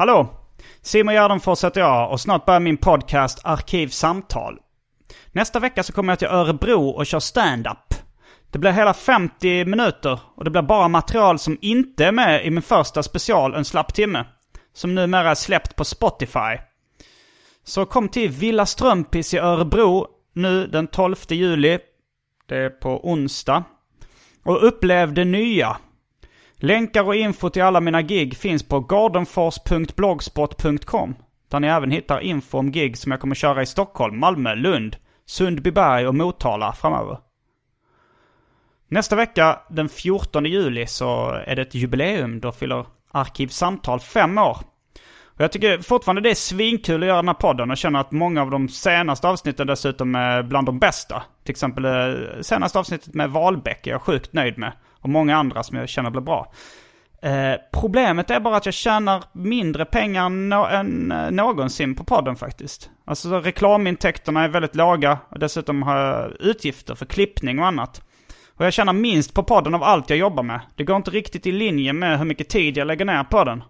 Hallå! Simon Gärdenfors heter jag och snart börjar min podcast Arkivsamtal. Nästa vecka så kommer jag till Örebro och kör stand-up. Det blir hela 50 minuter och det blir bara material som inte är med i min första special En slapp timme. Som numera är släppt på Spotify. Så kom till Villa Strömpis i Örebro nu den 12 juli. Det är på onsdag. Och upplev det nya. Länkar och info till alla mina gig finns på gardenfors.blogspot.com. Där ni även hittar info om gig som jag kommer köra i Stockholm, Malmö, Lund, Sundbyberg och Motala framöver. Nästa vecka, den 14 juli, så är det ett jubileum. Då fyller Arkivsamtal fem år. Och jag tycker fortfarande det är svinkul att göra den här podden och känner att många av de senaste avsnitten dessutom är bland de bästa. Till exempel eh, senaste avsnittet med Wahlbeck är jag sjukt nöjd med. Och många andra som jag känner blir bra. Eh, problemet är bara att jag tjänar mindre pengar no än eh, någonsin på podden faktiskt. Alltså reklamintäkterna är väldigt låga och dessutom har jag utgifter för klippning och annat. Och jag tjänar minst på podden av allt jag jobbar med. Det går inte riktigt i linje med hur mycket tid jag lägger ner på den.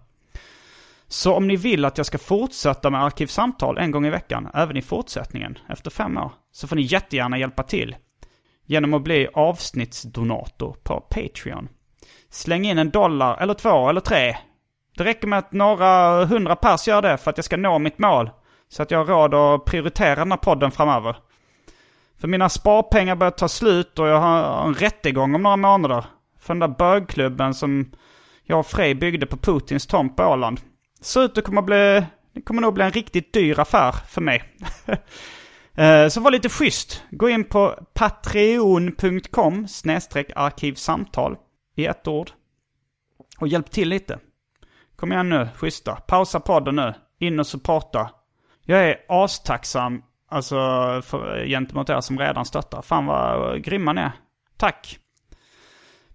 Så om ni vill att jag ska fortsätta med Arkivsamtal en gång i veckan, även i fortsättningen, efter fem år, så får ni jättegärna hjälpa till. Genom att bli avsnittsdonator på Patreon. Släng in en dollar, eller två, eller tre. Det räcker med att några hundra pers gör det för att jag ska nå mitt mål. Så att jag har råd att prioritera den här podden framöver. För mina sparpengar börjar ta slut och jag har en rättegång om några månader. För den där bögklubben som jag och Frej byggde på Putins tomt på Åland. Ser ut att komma bli, det kommer nog bli en riktigt dyr affär för mig. Eh, så var lite schysst. Gå in på patreon.com arkivsamtal i ett ord. Och hjälp till lite. Kom igen nu, schyssta. Pausa podden nu. In och supporta. Jag är astacksam alltså, för, gentemot er som redan stöttar. Fan vad grymma ni är. Tack.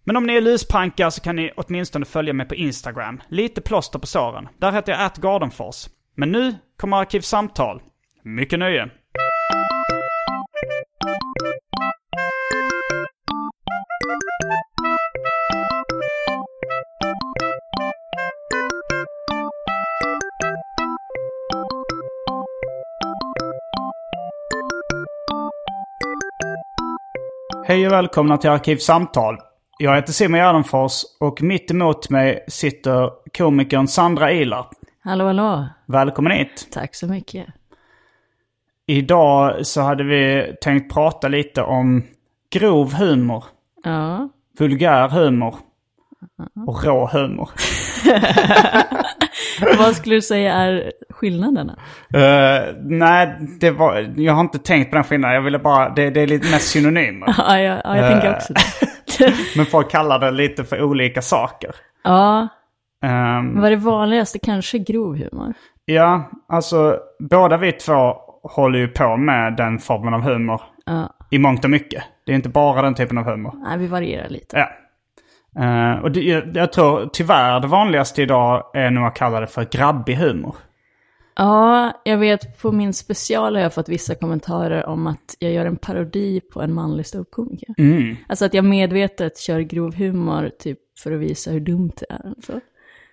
Men om ni är luspankar så kan ni åtminstone följa mig på Instagram. Lite plåster på såren. Där heter jag atgardenfors. Men nu kommer Arkivsamtal. Mycket nöje. Hej och välkomna till Arkivsamtal. Jag heter Simon Gärdenfors och mitt emot mig sitter komikern Sandra Ilar. Hallå, hallå. Välkommen hit. Tack så mycket. Idag så hade vi tänkt prata lite om grov humor, Ja. vulgär humor och rå humor. Vad skulle du säga är skillnaderna? Eh, nej, det var, jag har inte tänkt på den skillnaden. Jag ville bara, det, det är lite mer synonymer. Ja, jag, ja, jag tänker också det. Men folk kallar det lite för olika saker. Ja, Ehm, vad är det vanligaste? Kanske grov humor? Ja, alltså båda vi två håller ju på med den formen av humor Ja. i mångt och mycket. Det är inte bara den typen av humor. Nej, vi varierar lite. Ja. Eh, och det, jag, jag tror tyvärr det vanligaste idag är nog att kalla det för grabbig humor. Ja, jag vet på min special har jag fått vissa kommentarer om att jag gör en parodi på en manlig ståuppkomiker. Mm. Alltså att jag medvetet kör grov humor typ för att visa hur dumt det är. Så.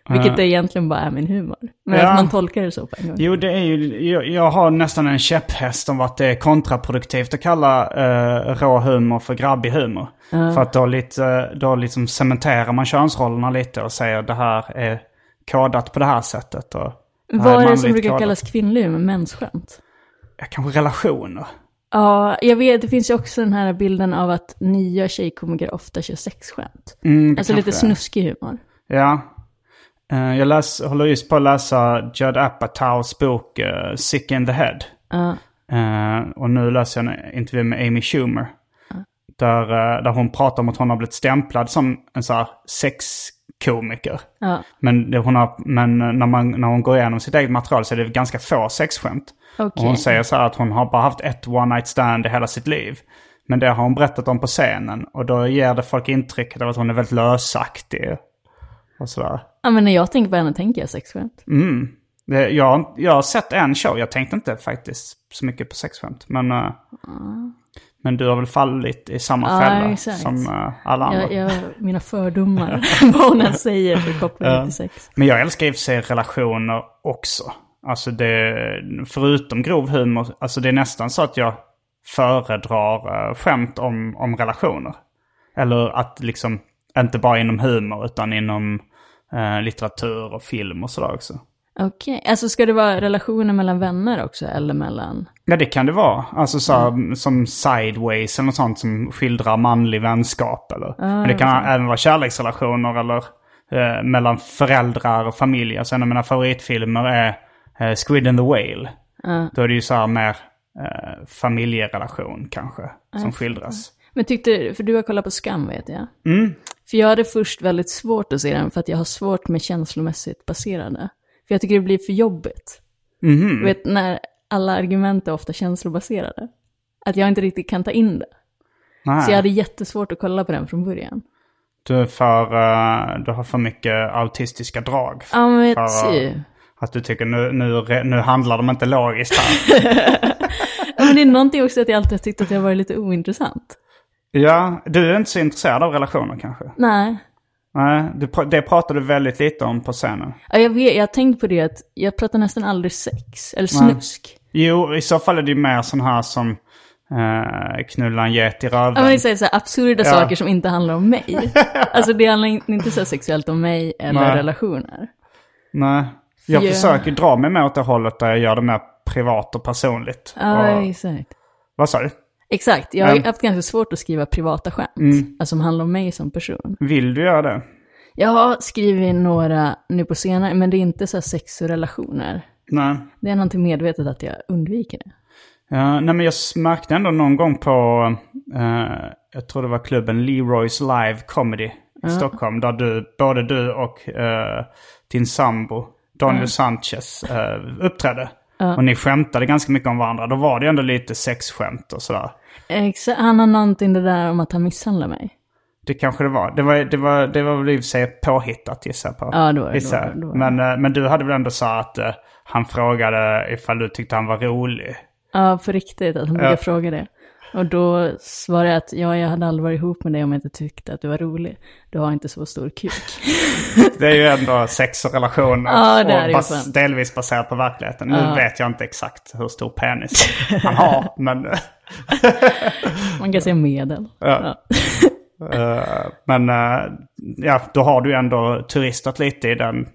Vilket det egentligen bara är min humor. Men Ja. att man tolkar det så på en gång. Jo, det är ju, jag, jag har nästan en käpphäst om att det är kontraproduktivt att kalla eh, rå humor för grabbig humor. För att då, lite, då liksom cementerar man könsrollerna lite och säger det här är kodat på det här sättet. Och det här Vad är det som brukar kodat. kallas kvinnlig humor? Mensskämt? Ja, kanske relationer. Ja, jag vet, det finns ju också den här bilden av att nya tjejkomiker ofta kör sexskämt. Mm, Alltså lite snuskig humor. Ja. Eh, jag läs, håller just på att läsa Judd Apatows bok eh, Sick in the Head. Ja. Eh, och nu läser jag en intervju med Amy Schumer. Där, där hon pratar om att hon har blivit stämplad som en så här sexkomiker. Men, det, hon har, men när, man, när hon går igenom sitt eget material så är det ganska få sexskämt. okej. Och hon säger så här att hon har bara haft ett one night stand i hela sitt liv. Men det har hon berättat om på scenen. Och då ger det folk intrycket av att hon är väldigt lösaktig. Och sådär. Ja, men när jag tänker på henne tänker jag sexskämt. Mm. Det, jag, jag har sett en show, jag tänkte inte faktiskt så mycket på sexskämt. Men, eh, men du har väl fallit i samma Ja, fälla exakt. som eh, alla andra. Jag, jag, mina fördomar, vad hon än säger för kopplar till sex. Men jag älskar i och för sig relationer också. Alltså det, förutom grov humor, alltså det är nästan så att jag föredrar uh, skämt om, om relationer. Eller att liksom, inte bara inom humor utan inom eh, litteratur och film och sådär också. Okej, alltså ska det vara relationer mellan vänner också eller mellan... Ja det kan det vara. Alltså så, som Sideways eller något sånt som skildrar manlig vänskap. Eller. Men det kan även vara kärleksrelationer eller eh, mellan föräldrar och familj. Alltså en av mina favoritfilmer är eh, Squid and the Whale. Då är det ju så här mer eh, familjerelation kanske som skildras. Men tyckte, för du har kollat på Skam vet jag. Mm. För jag hade först väldigt svårt att se den för att jag har svårt med känslomässigt baserade. För jag tycker det blir för jobbigt. Mhm. Du vet när alla argument är ofta känslobaserade. Att jag inte riktigt kan ta in det. Nej. Så jag hade jättesvårt att kolla på den från början. Du, för, eh, du har för mycket autistiska drag. Ja men För, typ. Att du tycker nu, nu, nu handlar de inte logiskt här. Men det är någonting också att jag alltid har tyckt att jag varit lite ointressant. Ja, du är inte så intresserad av relationer kanske? Nej. Nej, du, det pratar du väldigt lite om på scenen. Ja, jag, vet, jag har tänkt på det att jag pratar nästan aldrig sex. Eller snusk. Jo, i så fall är det ju mer sån här som eh, knulla en get i röven. Ja, men är så här, absurda Ja. saker som inte handlar om mig. alltså det handlar in- inte så sexuellt om mig eller Nej. relationer. Nej, jag Ja. försöker dra mig mer åt det hållet där jag gör det mer privat och personligt. Ja, och, exakt. vad sa du? Exakt, jag har ju haft ganska svårt att skriva privata skämt. Alltså som handlar om mig som person. Vill du göra det? Jag har skrivit några nu på senare, men det är inte så sex och relationer. Nej. Det är någonting medvetet att jag undviker det. Ja, nej men jag märkte ändå någon gång på, eh, jag tror det var klubben Leroys Live Comedy i Stockholm. Där du, både du och eh, din sambo Daniel Sanchez eh, uppträdde. Och ni skämtade ganska mycket om varandra. Då var det ändå lite sexskämt och sådär. Exakt, han har någonting det där om att han misshandlar mig. Det kanske det var. Det var, det var, det var väl i och för sig påhittat gissar jag på. Ja, det var det, var det, var Men, eh, men du hade väl ändå sagt att eh, han frågade ifall du tyckte han var rolig. Ja, på riktigt, att han brukar Ja. fråga det. Och då svarade jag att ja, jag hade aldrig varit ihop med dig om jag inte tyckte att du var rolig. Du har inte så stor kuk. Det är ju ändå sex och relationer. Ja, det är och bas- sant. delvis baserat på verkligheten. Nu Ja. vet jag inte exakt hur stor penis han har. men, Man kan säga medel. Ja. eh, men eh, ja, då har du ändå turistat lite i den,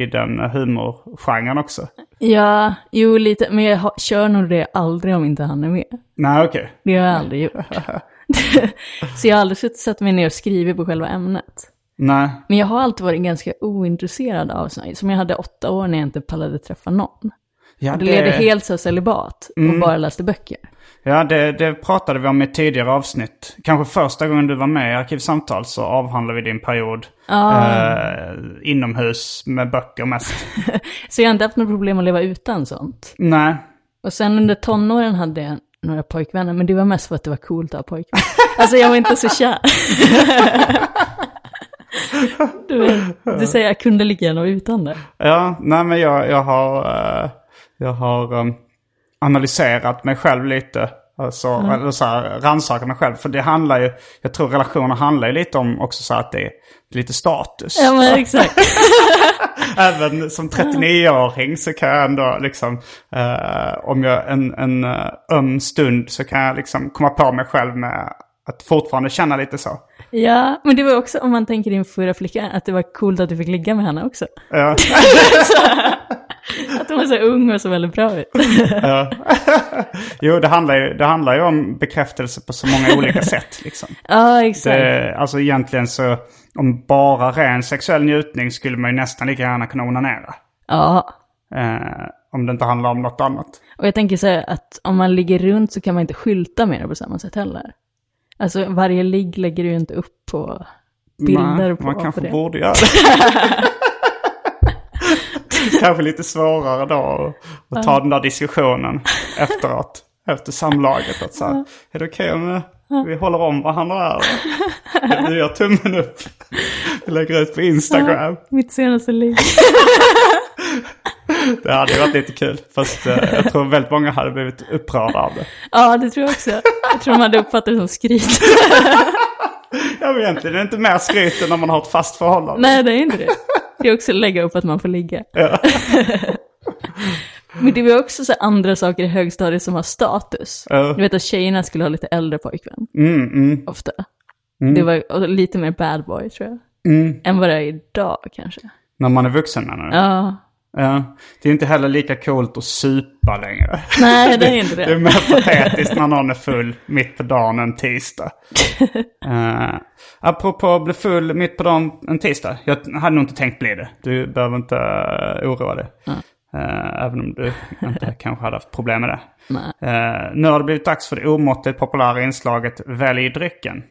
i den humorgenren också. Ja, jo lite, men jag har, kör nog det aldrig om inte han är med. Nej, okej. Det har jag aldrig gjort. så jag har aldrig satt mig ner och skrivit på själva ämnet. Nej. Men jag har alltid varit ganska ointresserad av sånt. Som jag hade åtta år när jag inte pallade träffa någon. Ja, Det levde helt så celibat och bara läste böcker. Ja, det, det pratade vi om i ett tidigare avsnitt. Kanske första gången du var med i Arkivsamtal så avhandlade vi din period eh, inomhus med böcker mest. Så jag har inte haft något problem att leva utan sånt. Nej. Och sen under tonåren hade jag några pojkvänner, men det var mest för att det var coolt att ha pojkvänner. Alltså jag var inte så kär. Du, du säger jag kunde lika gärna vara utan det. Ja, nej men jag, jag har, eh, jag har eh, analyserat mig själv lite. Alltså, eller så här, rannsaka mig själv. För det handlar ju, jag tror relationer handlar ju lite om också så att det är lite status. Ja men exakt. Även som 39-åring så kan jag ändå liksom, eh, om jag en, en uh, öm stund så kan jag liksom komma på mig själv med att fortfarande känna lite så. Ja, men det var också om man tänker din förra flicka, att det var coolt att du fick ligga med henne också. Ja. Att hon var så ung och så väldigt bra ut. Ja. jo, det handlar, ju, det handlar ju om bekräftelse på så många olika sätt. Liksom. Ja, exakt. Det, alltså egentligen så, om bara ren sexuell njutning skulle man ju nästan lika gärna kunna onanera. Ja, Eh, om det inte handlar om något annat. och jag tänker så här att om man ligger runt så kan man inte skylta med det på samma sätt heller. Alltså varje ligg lägger du ju inte upp på bilder Nej, på, man kanske det. borde göra det. kanske lite svårare då att, att ta den där diskussionen efteråt. Efter samlaget. Att så här, är det okej om eh, vi håller om varandra här? Du gör tummen upp. Vi lägger ut på Instagram. Mitt senaste ligg. Det hade varit lite kul. Fast eh, jag tror väldigt många hade blivit upprörda av det. Ja, det tror jag också. Jag tror de hade uppfattat det som skryt. Ja men egentligen är det inte mer skryt än när man har ett fast förhållande. Nej, det är inte det. Det är också lägga upp att man får ligga. Ja. Men det var också så andra saker i högstadiet som har status. Ja. Du vet att tjejerna skulle ha lite äldre pojkvän, Mm, mm, ofta. Det var lite mer bad boy, tror jag. mm. Än vad det är idag, kanske. När man är vuxen menar du? Ja. Ja. Det är inte heller lika coolt att supa längre. Nej, det är inte Det är det. mer patetiskt när någon är full mitt på dagen en tisdag. uh, apropå att bli full mitt på dagen en tisdag. Jag hade nog inte tänkt bli det. Du behöver inte uh, oroa dig. Eh, även om du inte kanske hade haft problem med det. Eh, nu har det blivit dags för det omåttligt populära inslaget Välj drycken.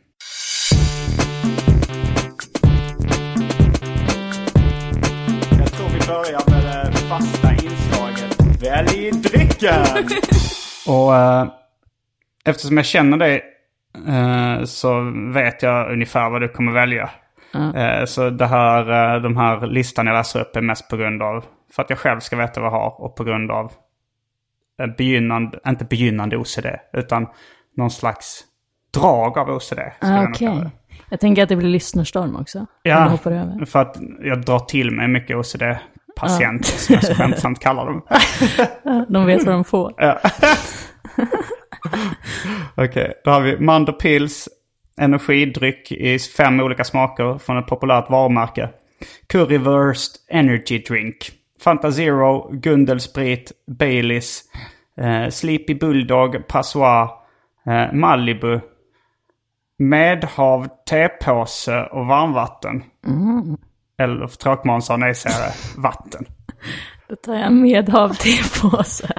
Inslaget Välj drycken! Och eh, eftersom jag känner dig eh, så vet jag ungefär vad du kommer välja. Eh, så det här, eh, de här listan jag läser upp är mest på grund av, för att jag själv ska veta vad jag har och på grund av begynnande, inte begynnande OCD, utan någon slags drag av OCD. Ah, Okej. det. Jag tänker att det blir lyssnarstorm också. Ja, hoppar över. för att jag drar till mig mycket OCD-patienter, som jag så skämtsamt kallar dem. De vet vad de får. Okej, då har vi Mando Pills, energidryck i fem olika smaker från ett populärt varumärke. Currywurst Energy Drink. Fanta Zero, Gundelsprit, Baileys, eh, Sleepy Bulldog, Passoir, eh, Malibu, Medhav, tepåse och varmvatten. Eller för tråkmånsar och nejsägare, vatten. Då tar jag med av tepåse.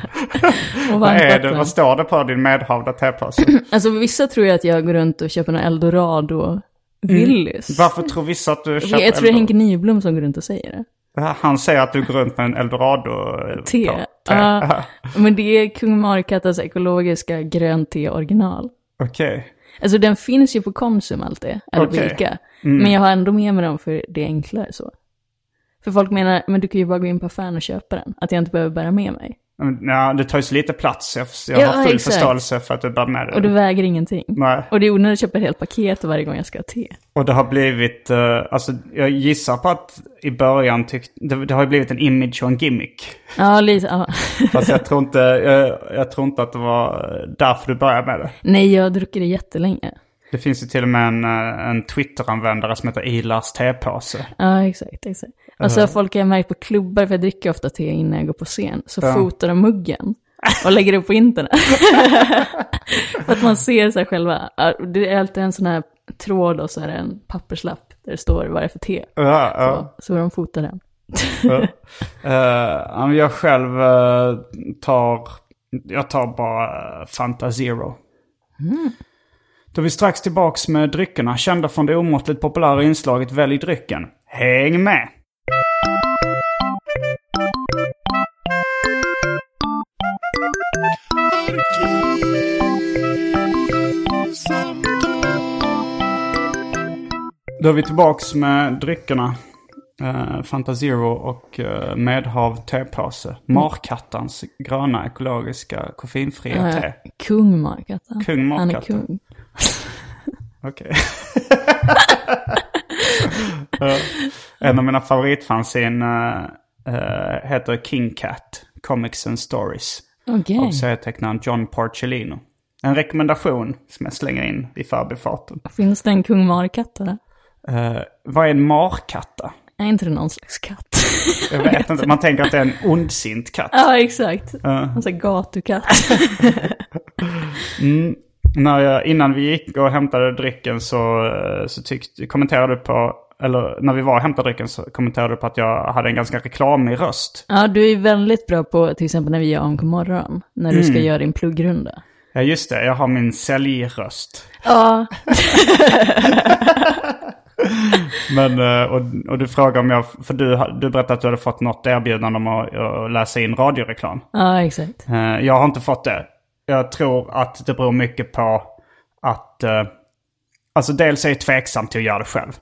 Vad är det? Vad står det på din medhavda tepåse? Alltså vissa tror ju att jag går runt och köper en eldorado Willys. Varför tror vissa att du köper Jag tror det är? Henke Nyblom som går runt och säger det. Han säger att du går runt med en eldorado Te. på- te. Ja. Men det är Kung Markattas ekologiska grönt te original. Okej. Alltså den finns ju på Konsum alltid, eller på Okej. Mm. Ica. Men jag har ändå med mig dem för det är enklare så. För folk menar, men du kan ju bara gå in på affären och köpa den. Att jag inte behöver bära med mig. Ja, det tar ju så lite plats. Jag, jag Ja, har full exakt. förståelse för att du bär med Och det det. väger ingenting. Nej. Och det är onödigt att köpa ett helt paket varje gång jag ska ha te. Och det har blivit, eh, alltså jag gissar på att i början tyckte, det, det har ju blivit en image och en gimmick. Ja, lite, ja. Fast jag tror inte, jag, jag tror inte att det var därför du började med det. Nej, jag har druckit det jättelänge. Det finns ju till och med en, eh, en Twitter-användare som heter Ilars tepåse. Ja, exakt, exakt. Och så har folk jag märkt på klubbar, för jag dricker ofta te innan jag går på scen, så Ja. fotar de muggen och lägger upp på internet. för att man ser sig själva. Det är alltid en sån här tråd och så är det en papperslapp där det står vad det är för te. Ja, ja. Så, så de fotar den. Men jag själv eh, tar, jag tar bara uh, Fanta Zero. Då är vi strax tillbaks med dryckerna, kända från det omåttligt populära inslaget Välj drycken. Häng med! Då är vi tillbaks med dryckerna. Uh, Fanta Zero och uh, Medhav tepåse. Markattans gröna ekologiska koffeinfria Uh, te. kung Markatta. Kung Han är kung. Okej. Eh, en av mina favoritfanzine uh, heter King Cat. Comics and Stories. Okej. Av serietecknaren John Porcellino. En rekommendation som jag slänger in i förbifarten. Finns det en kung Markatta? Uh, vad är en markatta? Är inte det någon slags katt? Jag vet inte. Man tänker att det är en ondsint katt. ja, exakt. Ja. En sån gatukatt. När jag, innan vi gick och hämtade drycken så, eh, så tyckte, kommenterade du på, eller när vi var och hämtade drycken så kommenterade du på att jag hade en ganska reklamig röst. ja, du är väldigt bra på till exempel när vi gör AMK morgon. När du ska göra din pluggrunda. Ja just det, jag har min säljröst. Ja, Men, eh, och, och du frågade om jag, för du, du berättade att du hade fått något erbjudande om att, att läsa in radioreklam. ja exakt. Eh, Jag har inte fått det. Jag tror att det beror mycket på att... eh, Alltså dels är jag tveksam till att göra det själv.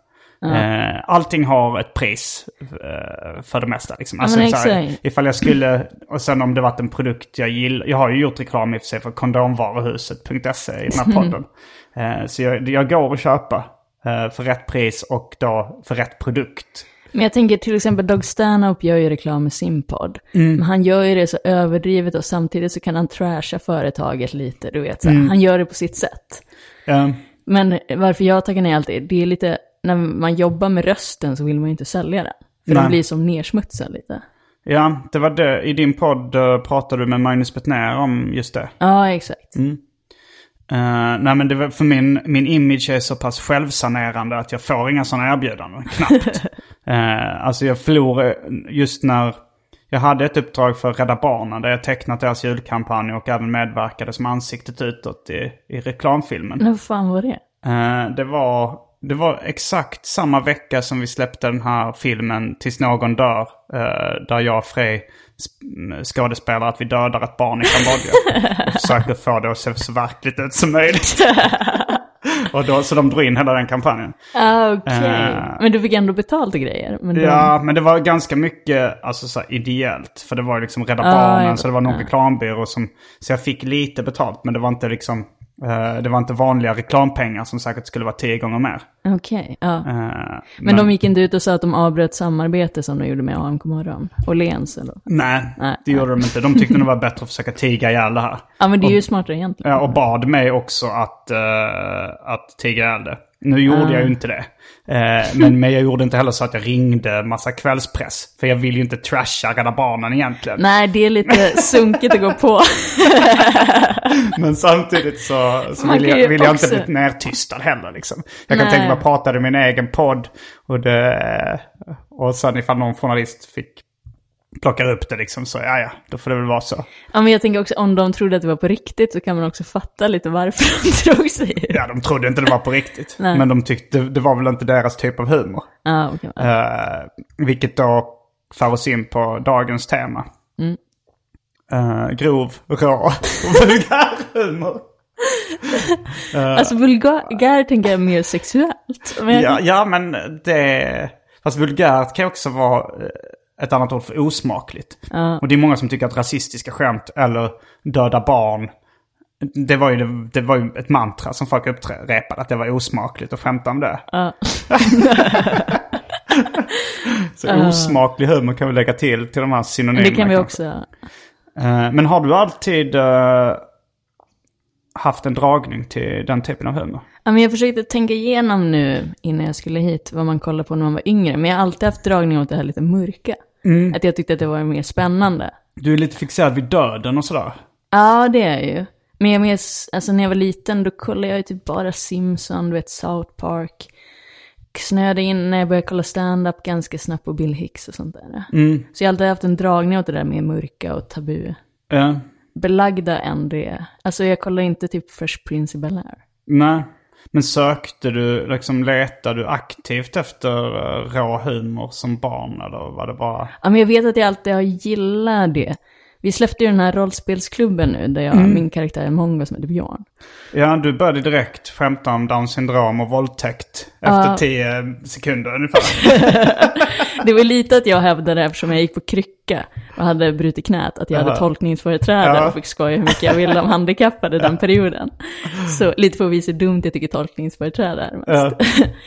Eh, Allting har ett pris eh, för det mesta. Liksom. Alltså, men så här, exakt. ifall jag skulle, och sen om det varit en produkt jag gillar. Jag har ju gjort reklam i och för sig för kondomvaruhuset.se i den här podden. Eh, Så jag, jag går köpa eh, för rätt pris och då för rätt produkt. Men jag tänker till exempel Doug Stanhope gör ju reklam med sin podd. Mm. Men han gör ju det så överdrivet och samtidigt så kan han trasha företaget lite, du vet. Så. Mm. Han gör det på sitt sätt. Eh, Men varför jag tackar nej alltid, det är lite, när man jobbar med rösten så vill man ju inte sälja den. För Nej. den blir som nersmutsad lite. Ja, det var det. I din podd eh, pratade du med Magnus Bettner om just det. Ja, exakt. Eh, nej men det var, för min, min image är så pass självsanerande att jag får inga sådana erbjudanden. Knappt. uh, alltså jag förlorade just när jag hade ett uppdrag för Rädda Barnen där jag tecknat deras julkampanj och även medverkade som ansiktet utåt i, i reklamfilmen. Men vad fan var det? Eh, det, var, det var exakt samma vecka som vi släppte den här filmen Tills någon dör. eh, där jag och Frej sp- skådespelar att vi dödar ett barn i Kambodja. och försöker få det att se så verkligt ut som möjligt. och då, så de drog in hela den kampanjen. Ah, okej. Eh. Men du fick ändå betalt och grejer. Men de- Ja, men det var ganska mycket alltså, så här, ideellt. För det var liksom Rädda Ah, Barnen, så det var någon ja. reklambyrå som... Så jag fick lite betalt, men det var inte liksom... eh, det var inte vanliga reklampengar som säkert skulle vara tio gånger mer. Okej, ja. Eh, Men, de gick inte ut och sa att de avbröt samarbete som de gjorde med AMK morgon? Och Lens eller? Nej, Nej, det gjorde de inte. De tyckte det var bättre att försöka tiga ihjäl det här. Ja, men det är ju smartare egentligen. Ja, och bad mig också att, eh, att tiga ihjäl det. Nu gjorde jag ju inte det. Eh, men, men jag gjorde inte heller så att jag ringde massa kvällspress. För jag vill ju inte trasha Rädda Barnen egentligen. Nej, det är lite sunkigt att gå på. Men samtidigt så, så vill, jag, vill jag också- inte bli nertystad heller. Liksom. Jag kan Nej. tänka mig att prata i min egen podd. Och, det, och sen ifall någon journalist fick plockar upp det liksom så ja ja, då får det väl vara så. Ja, men jag tänker också om de trodde att det var på riktigt så kan man också fatta lite varför de drog sig. Ja, de trodde inte det var på riktigt. Men de tyckte det var väl inte deras typ av humor. Ja, okej. Eh, vilket då för oss in på dagens tema. Mm. Eh, grov, rå och vulgär humor. Alltså vulgär tänker jag mer sexuellt. Men Ja, ja, men det... Fast vulgärt kan också vara eh, ett annat ord för osmakligt. Och det är många som tycker att rasistiska skämt eller döda barn det var, ju, det, det var ju ett mantra som folk upprepade, att det var osmakligt att skämta om det. Ja. Så osmaklig humor kan vi lägga till till de här synonymerna. det kan vi kanske. också. Eh, Men har du alltid eh, haft en dragning till den typen av humor? Ja, men jag försökte tänka igenom nu innan jag skulle hit vad man kollar på när man var yngre. Men jag har alltid haft dragning åt det här lite mörka. Att jag tyckte att det var mer spännande. Du är lite fixerad vid döden och sådär. Ja, det är jag ju. Men jag minns, alltså när jag var liten då kollade jag ju typ bara Simpson, du vet South Park. Snöade in när jag började kolla stand-up ganska snabbt på Bill Hicks och sånt där. Så jag har alltid haft en dragning åt det där med mörka och tabu. Ja. Belagda än det. Alltså jag kollar inte typ Fresh Prince i Bel-Air. Nej. Men sökte du, liksom letade du aktivt efter eh, rå humor som barn eller var det bara... Ja, men jag vet att jag alltid har gillat det. Vi släppte ju den här rollspelsklubben nu, där jag, Mm. min karaktär är Mongo som heter Björn. Ja, du började direkt skämta om Downs syndrom och våldtäkt efter tio sekunder ungefär. Det var lite att jag hävdade, eftersom jag gick på krycka och hade brutit knät, att jag hade Jaha. tolkningsföreträde Ja. och fick skoja hur mycket jag ville om handikappade den perioden. Så lite för att visa hur dumt jag tycker tolkningsföreträde är. mest.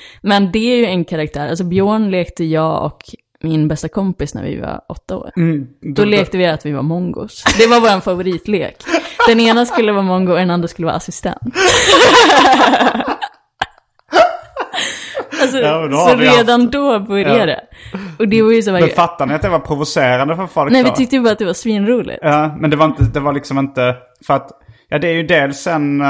Men det är ju en karaktär, alltså Björn lekte jag och min bästa kompis när vi var åtta år. Mm, Då lekte vi att vi var mongos. Det var vår favoritlek. Den ena skulle vara mongo och den andra skulle vara assistent. Alltså, Ja, då så vi redan då började det. Och det var ju så Men fattar ni att det var provocerande för folk Nej, vi då? tyckte ju bara att det var svinroligt. Ja, men det var, inte, det var liksom inte... För att, ja det är ju dels en... eh,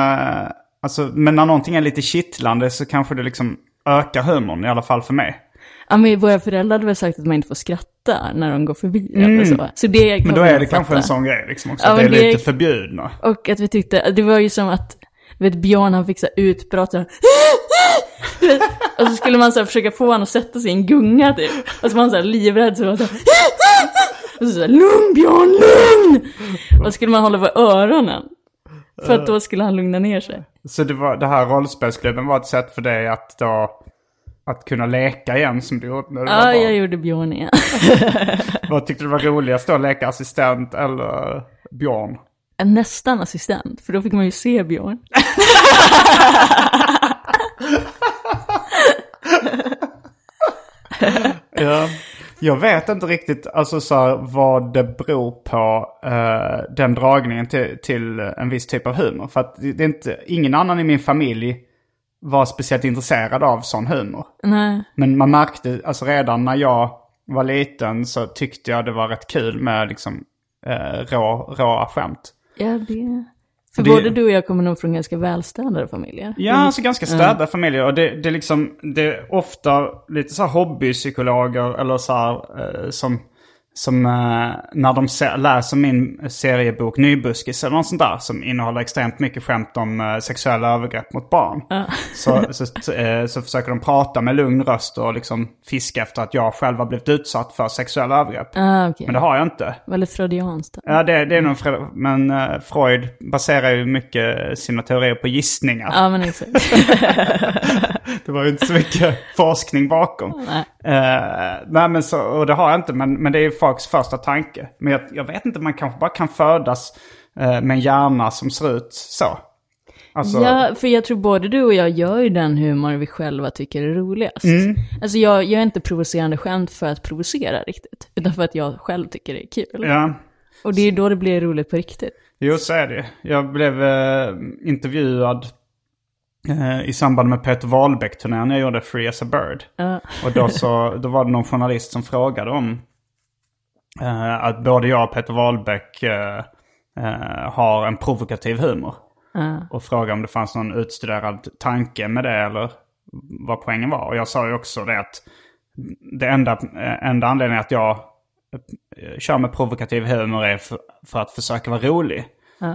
alltså, men när någonting är lite kittlande så kanske det liksom ökar humorn, i alla fall för mig. Ja, men våra föräldrar hade väl sagt att man inte får skratta när de går förbi. eller Så, så det Mm. Men då är det kanske en sån grej liksom också. Ja, att det är det lite förbjudna. Och att vi tyckte, det var ju som att, vet Björn han fick så utbrott Och så skulle man så här försöka få honom att sätta sig i en gunga typ. Och så var han så här livrädd så var så här, Och så, så här, lugn Björn, lugn! Och så skulle man hålla på öronen. För att då skulle han lugna ner sig. Så det, var, det här rollspelsklubben var ett sätt för dig att då... Att kunna leka igen som du gjorde när du var Ja, barn. jag gjorde Björn igen. Vad tyckte du var roligast då? Leka assistent eller Björn? Nästan assistent, för då fick man ju se Björn. Ja. Jag vet inte riktigt alltså, så här, vad det beror på eh, den dragningen till, till en viss typ av humor. För att det är inte, ingen annan i min familj var speciellt intresserad av sån humor. Nej, Men man märkte, alltså redan när jag var liten så tyckte jag det var rätt kul med liksom eh, rå, råa skämt. ja det... För Det- både du och jag kommer nog från ganska välstädade familjer. Ja, alltså ganska städda familjer. Och det, det är liksom, det är ofta lite så här hobbypsykologer eller så här eh, som, som eh, när de se, läser min seriebok Nybuskis eller något sånt där som innehåller extremt mycket skämt om eh, sexuella övergrepp mot barn. Så, så, eh, så försöker de prata med lugn röst och liksom fiska efter att jag själv har blivit utsatt för sexuella övergrepp. Ah, okej. Men det har jag inte. Väldigt freudianskt. Ja, det, det är nog Fre- Men Freud baserar ju mycket sina teorier på gissningar. Ja, men exakt. Det var ju inte så mycket forskning bakom. Nej. Eh, nej, men så, och det har jag inte, men, men det är ju folks första tanke. Men jag, jag vet inte, man kanske bara kan födas eh, med en hjärna som ser ut så. Alltså, Ja, för jag tror både du och jag gör ju den humor vi själva tycker är roligast. Mm. Alltså jag gör inte provocerande skämt för att provocera riktigt, utan för att jag själv tycker det är kul. ja. Och det är då det blir roligt på riktigt. Jo, så är det. Jag blev eh, intervjuad i samband med Peter Wahlbeck-turnén jag gjorde Free as a Bird. Ja. Och då, så, då var det någon journalist som frågade om eh, att både jag och Peter Wahlbeck eh, eh, har en provokativ humor. Ja. Och frågade om det fanns någon utstuderad tanke med det eller vad poängen var. Och jag sa ju också det att det enda, eh, enda anledningen att jag eh, kör med provokativ humor är för, för att försöka vara rolig.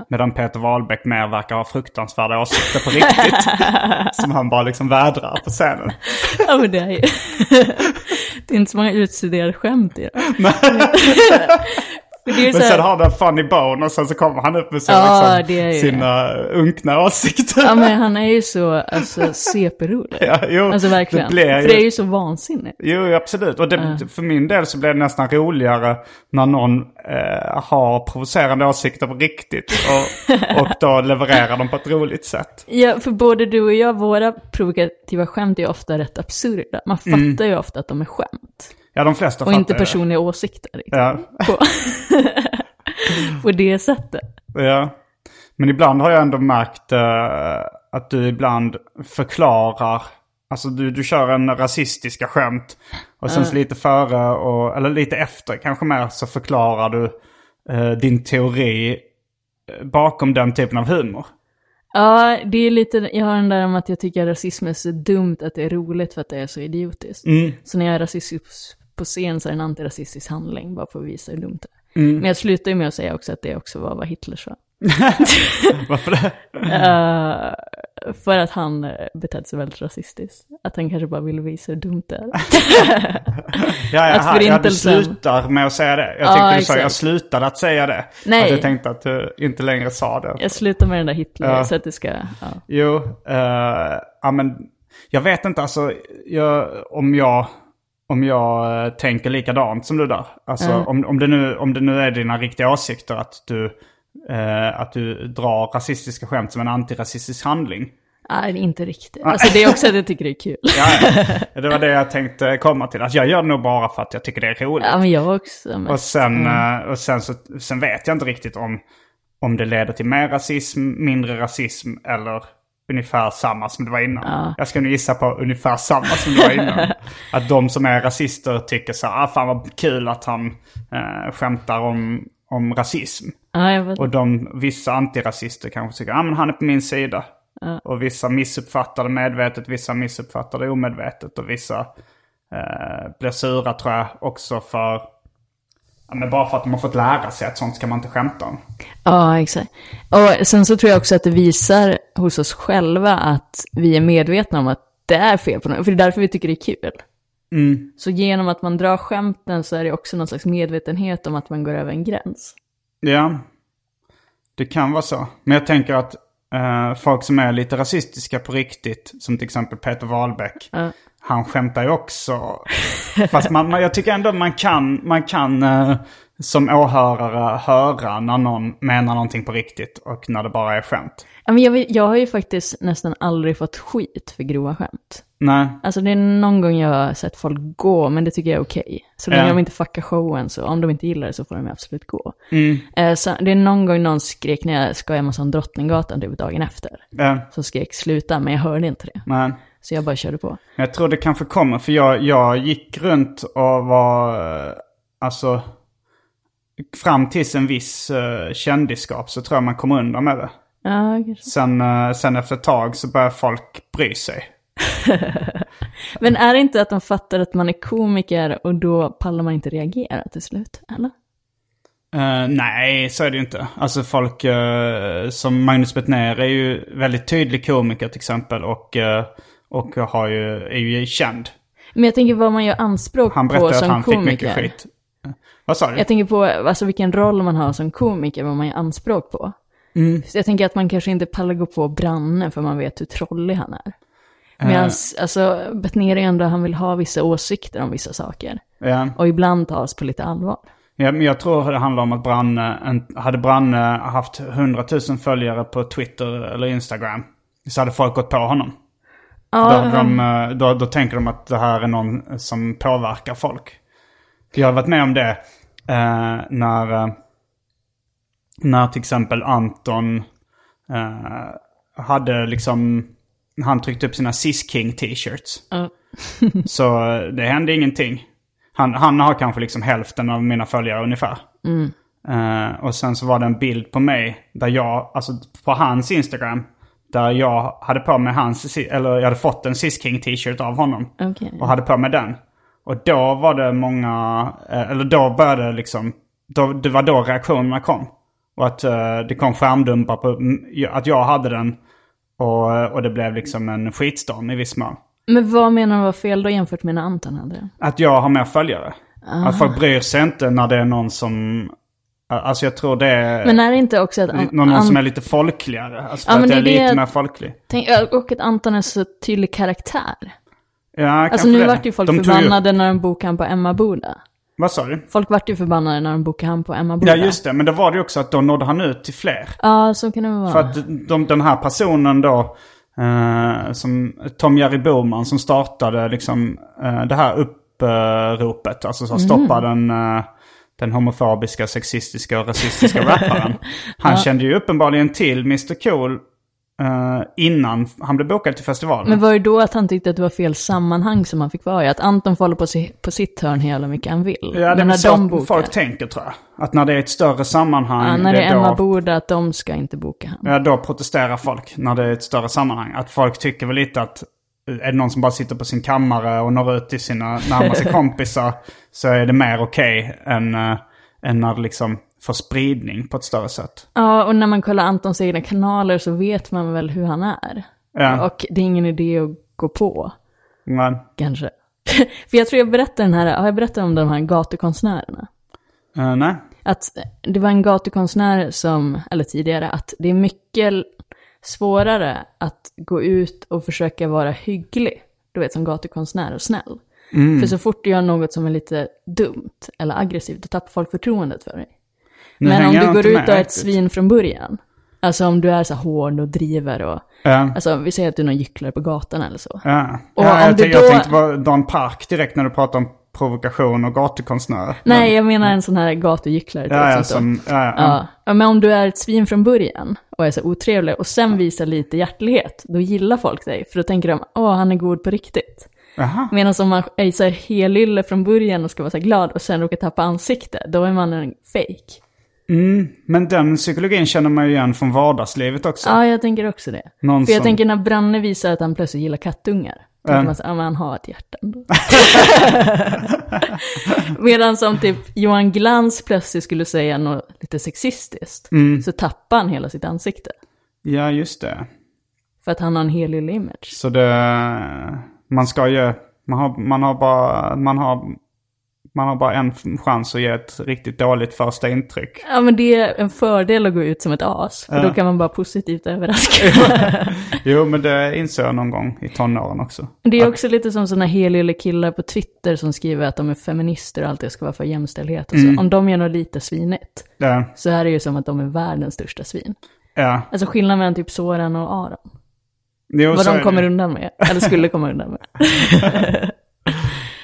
Medan Peter Wahlbeck mer verkar ha fruktansvärda åsikter på riktigt. som han bara liksom vädrar på scenen. ja, men det är ju... det är inte så många utstuderade skämt i det. Ju Men sen här, har han funny bone och sen så kommer han upp med sina, Ja, liksom, det ju sina unkna åsikter. ja men han är ju så, alltså, CP-rolig. Ja, jo, Alltså verkligen. Det blir För det är ju så vansinnigt. Jo, absolut. Och det, för min del så blir det nästan roligare när någon eh, har provocerande åsikter på riktigt. Och, och då levererar de på ett roligt sätt. Ja, för både du och jag, våra provokativa skämt är ofta rätt absurda. Man fattar ju ofta att de är skämt. Ja, de flesta Och inte fattar det. personliga åsikter. Liksom, Ja, på, på det sättet. ja. Men ibland har jag ändå märkt eh, att du ibland förklarar Alltså du, du kör en rasistiska skämt och sen så lite före och, eller lite efter kanske mer så förklarar du eh, din teori eh, bakom den typen av humor. Ja, det är lite, jag har den där om att jag tycker att rasism är så dumt att det är roligt för att det är så idiotiskt. Mm. Så när jag är rasistisk på scen så är det en antirasistisk handling, bara för att visa hur dumt det är. Mm. Men jag slutar ju med att säga också att det också var vad Hitler sa. Varför det? Eh, för att han eh, betett sig väldigt rasistiskt. Att han kanske bara ville visa hur dumt det är. Ja, ja, Att ja, du slutar med att säga det. Jag Ja, tänkte du sa jag slutade att säga det. Nej. Att jag tänkte att du inte längre sa det. Jag slutar med den där Hitler Ja. så att det ska... Ja. Jo, eh, ja men jag vet inte alltså jag, om jag om jag eh, tänker likadant som du där. Alltså om, om, det nu, om det nu är dina riktiga åsikter att du, eh, att du drar rasistiska skämt som en antirasistisk handling. Nej, inte riktigt. Alltså det är också att jag tycker det är kul. Ja, ja. det var det jag tänkte komma till. Alltså, jag gör det nog bara för att jag tycker det är roligt. Ja, men jag också. Men... Och sen, eh, och sen, så, sen vet jag inte riktigt om, om det leder till mer rasism, mindre rasism eller ungefär samma som det var innan. Jag ska nu gissa på ungefär samma som det var innan. att de som är rasister tycker så här, ah, fan vad kul att han eh, skämtar om, om rasism. Ja. Och de, vissa antirasister kanske tycker, ja ah, men han är på min sida. Och vissa missuppfattar det medvetet, vissa missuppfattar det omedvetet. Och vissa eh, blir sura tror jag också för, ja, men bara för att de har fått lära sig att sånt ska man inte skämta om. Ja, exakt. Och sen så tror jag också att det visar hos oss själva att vi är medvetna om att det är fel på något. För det är därför vi tycker det är kul. Så genom att man drar skämten så är det också någon slags medvetenhet om att man går över en gräns. Ja, det kan vara så. Men jag tänker att eh, folk som är lite rasistiska på riktigt, som till exempel Peter Wahlbeck, han skämtar ju också. Fast man, jag tycker ändå man kan, man kan eh, som åhörare höra när någon menar någonting på riktigt och när det bara är skämt. Ja, men jag, jag har ju faktiskt nästan aldrig fått skit för grova skämt. Nej, Alltså det är någon gång jag har sett folk gå, men det tycker jag är okej. Så länge Ja. de inte fuckar showen, så om de inte gillar det så får de absolut gå. Eh, så det är någon gång någon skrek när jag ska hem hos Drottninggatan typ dagen efter. eh, Så skrek sluta, men jag hörde inte det. nej. Så jag bara körde på. Jag tror det kanske kommer, för jag, jag gick runt och var, eh, alltså, fram tills en viss uh, kändisskap så tror jag man kommer undan med det. Ja. Sen, eh, sen efter ett tag så börjar folk bry sig. Men är det inte att de fattar att man är komiker och då pallar man inte reagera till slut? Eller? Eh, nej, så är det ju inte. Alltså folk eh, som Magnus Bettner är ju väldigt tydlig komiker till exempel och, eh, och har ju, är ju känd. Men jag tänker vad man gör anspråk Han på att som han fick komiker. mycket skit. Eh, Vad sa du? Jag tänker på alltså, vilken roll man har som komiker, vad man gör anspråk på. Mm. Så jag tänker att man kanske inte pallar gå på Branne för man vet hur trollig han är. Medan, alltså, Bettner ändå, han vill ha vissa åsikter om vissa saker. Ja. Och ibland tas på lite allvar. Ja, men jag tror det handlar om att Branne, hade Branne haft 100 000 följare på Twitter eller Instagram så hade folk gått på honom. Då, Ja, hade de, eh, då, då tänker de att det här är någon som påverkar folk. Jag har varit med om det eh, när, eh, när till exempel Anton eh, hade liksom, han tryckte upp sina Sis King t-shirts. Ja. Så eh, det hände ingenting. Han, han har kanske liksom hälften av mina följare ungefär. Eh, och sen så var det en bild på mig där jag, alltså på hans Instagram, där jag hade på mig hans, eller jag hade fått en Sis King t-shirt av honom. Okej. Och hade på mig den. Och då var det många, eh, eller då började liksom, då, det var då reaktionerna kom. Och att eh, det kom skärmdumpar på, att jag hade den. Och, och det blev liksom en skitstorm i viss mån. Men vad menar du var fel då jämfört med när Anton hade det? Att jag har mer följare. Att folk bryr sig inte när det är någon som... Alltså jag tror det är Men är det inte också att... An- någon, någon som An- är lite folkligare. Alltså Ja, att jag är det är lite mer folklig. Tänk, och att Anton är så tydlig karaktär. Ja, Alltså nu det. vart ju folk De förbannade när de bokade han på Emma Boda. Vad sa du? Folk vart ju förbannade när de bokade han på Emma Boda. Ja just det, men då var det ju också att då nådde han ut till fler. Ja, så kan det vara. För att de, den här personen då, eh, som Tom Jerry Boman som startade liksom eh, det här uppropet, alltså som stoppade den, eh, den homofobiska, sexistiska och rasistiska rapparen. Han kände ju uppenbarligen till Mr Cool eh, innan han blev bokad till festivalen. Men var det då att han tyckte att det var fel sammanhang som han fick vara i? Att Anton får hålla på, si- på sitt hörn hur jävla mycket han vill? Ja, det är när så de bokar, folk tänker tror jag. Att när det är ett större sammanhang, ja, när det är då- Emma Boda, att de ska inte boka han. Ja, då protesterar folk när det är ett större sammanhang. Att folk tycker väl lite att är det någon som bara sitter på sin kammare och når ut till sina närmaste kompisar så är det mer okej än, äh, än när det liksom får spridning på ett större sätt. Ja, och när man kollar Antons egna kanaler så vet man väl hur han är. Ja. Och det är ingen idé att gå på, Men, kanske. För jag tror jag berättade den här, har jag berättat om de här gatukonstnärerna? eh, nej. Att det var en gatukonstnär som, eller tidigare, att det är mycket svårare att gå ut och försöka vara hygglig. Du vet, som gatukonstnär och snäll. För så fort du gör något som är lite dumt eller aggressivt, då tappar folk förtroendet för dig. Nu Men om du går ut och är ett svin från början, alltså om du är så hård och driver och, Ja. alltså vi säger att du är någon gycklare på gatan eller så. Ja. Och ja, om jag, du jag då- tänkte på Dan Park direkt när du pratade om provokation och gatukonstnärer. Nej, jag menar en sån här gatugycklare. Ja, ja, som, ja, ja. Ja. ja, men om du är ett svin från början och är så otrevlig och sen visar lite hjärtlighet, då gillar folk dig. För då tänker de, åh, han är god på riktigt. Medan om man är så här helylle från början och ska vara så glad och sen råkar tappa ansikte, då är man en fake. Mm, men den psykologin känner man ju igen från vardagslivet också. Ja, jag tänker också det. Någon För jag som- tänker när Branne visar att han plötsligt gillar kattungar, tänker man så ja men han har ett hjärta ändå. Medan som typ Johan Glans plötsligt skulle säga något lite sexistiskt, Mm. så tappar han hela sitt ansikte. Ja, just det. För att han har en helylle image. Så det... Man ska ju... Man har, man har bara... Man har, man har bara en chans att ge ett riktigt dåligt första intryck. Ja men det är en fördel att gå ut som ett as, för då kan man bara positivt överraska. Jo, men det insåg jag någon gång i tonåren också. Det är också lite som sådana helylle killar på Twitter som skriver att de är feminister och alltid ska vara för jämställdhet och så. Mm. Om de gör något lite svinigt, Ja, så är det ju som att de är världens största svin. ja. Alltså skillnaden mellan typ Soran och Aron. Jo, Vad de det. kommer undan med, eller skulle komma undan med.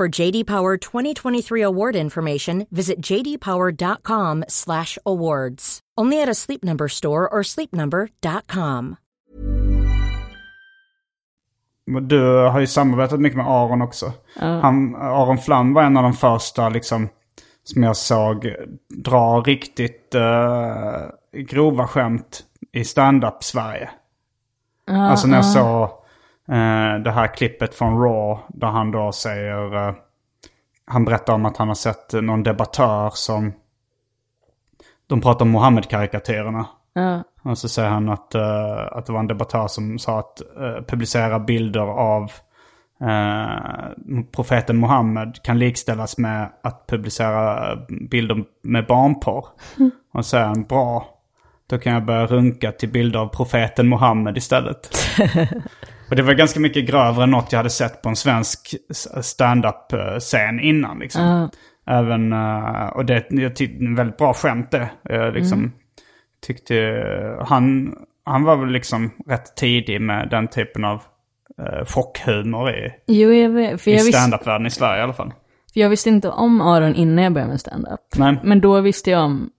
For JD Power 2023 award information, visit jdpower.com/awards. Only at a Sleep Number store or sleepnumber.com. Du har ju samarbetat mycket med Aron också. Han, Aron Flam var en av de första liksom, som jag såg dra riktigt eh, grova skämt i stand-up-Sverige. alltså när jag såg eh, det här klippet från Raw där han då säger... eh, han berättar om att han har sett någon debattör som... De pratar om Mohammed-karikatyrerna. Ja. Och så säger han att, eh, att det var en debattör som sa att uh, publicera bilder av eh, profeten Muhammed kan likställas med att publicera bilder med barnporr. Och så säger han bra, då kan jag börja runka till bilder av profeten Muhammed istället. Och det var ganska mycket grövre än något jag hade sett på en svensk stand-up-scen innan. Liksom. Även, eh, och det jag tyckte en väldigt bra skämt det. Jag liksom tyckte, han, han var väl liksom rätt tidig med den typen av uh, chockhumor i, Jo, jag vet, för i stand-up-världen i Sverige i alla fall. för jag visste inte om Aron innan jag började med stand-up. Men då visste jag om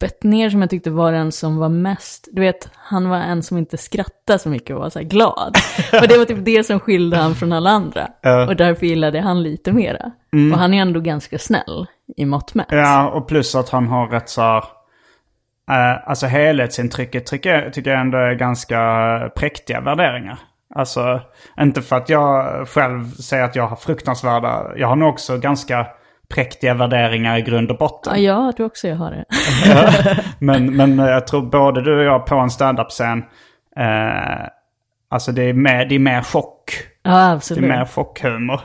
Bettner som jag tyckte var den som var mest, du vet, han var en som inte skrattade så mycket och var så glad. och det var typ det som skilde han från alla andra. Och därför gillade han lite mera. Och han är ändå ganska snäll i mått mätt. Ja, och plus att han har rätt så här... eh, alltså helhetsintrycket tycker jag, tycker jag ändå är ganska präktiga värderingar. Alltså, inte för att jag själv säger att jag har fruktansvärda... Jag har nog också ganska präktiga värderingar i grund och botten. Ja, jag tror också jag har det. Men, men jag tror både du och jag på en standup-scen, eh, alltså det är, mer, det är mer chock. Ja, Det är absolut. mer chockhumor.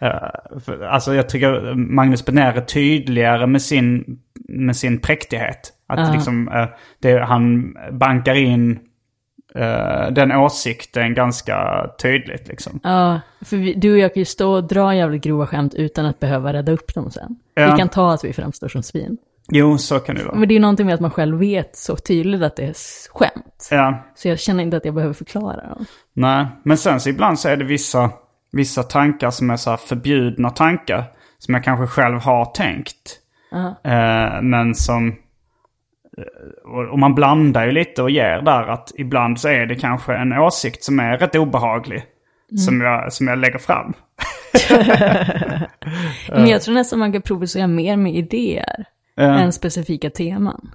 Eh, för- alltså jag tycker Magnus Benär är tydligare med sin, med sin präktighet. Att liksom, eh, det, han bankar in eh, den åsikten ganska tydligt liksom. Ja, för vi, du och jag kan ju stå och dra jävligt grova skämt utan att behöva rädda upp dem sen. Ja. Vi kan ta att vi framstår som svin. Jo, så kan det vara. Men det är ju någonting med att man själv vet så tydligt att det är skämt. Ja, Så jag känner inte att jag behöver förklara dem. nej. Men sen så ibland så är det vissa, vissa tankar som är så förbjudna tankar. Som jag kanske själv har tänkt. Eh, men som... eh, Och, man blandar ju lite och ger där att ibland så är det kanske en åsikt som är rätt obehaglig. Som, jag, som jag lägger fram. Men jag tror nästan man kan provocera mer med idéer än specifika teman.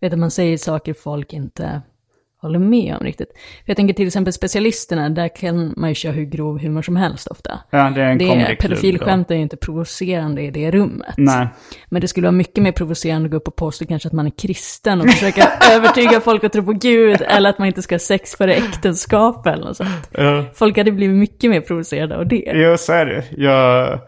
Vet att man säger saker folk inte håller med om riktigt. För jag tänker till exempel specialisterna, där kan man ju köra hur grov humor som helst ofta. Ja, det är en det pedofilskämt är ju inte provocerande i det rummet. Nej. Men det skulle vara mycket mer provocerande att gå upp och påstå kanske att man är kristen och försöka övertyga folk att tro på Gud, eller att man inte ska ha sex före äktenskap eller något sånt. Folk hade blivit mycket mer provocerade av det. Jo, så är det. Jag,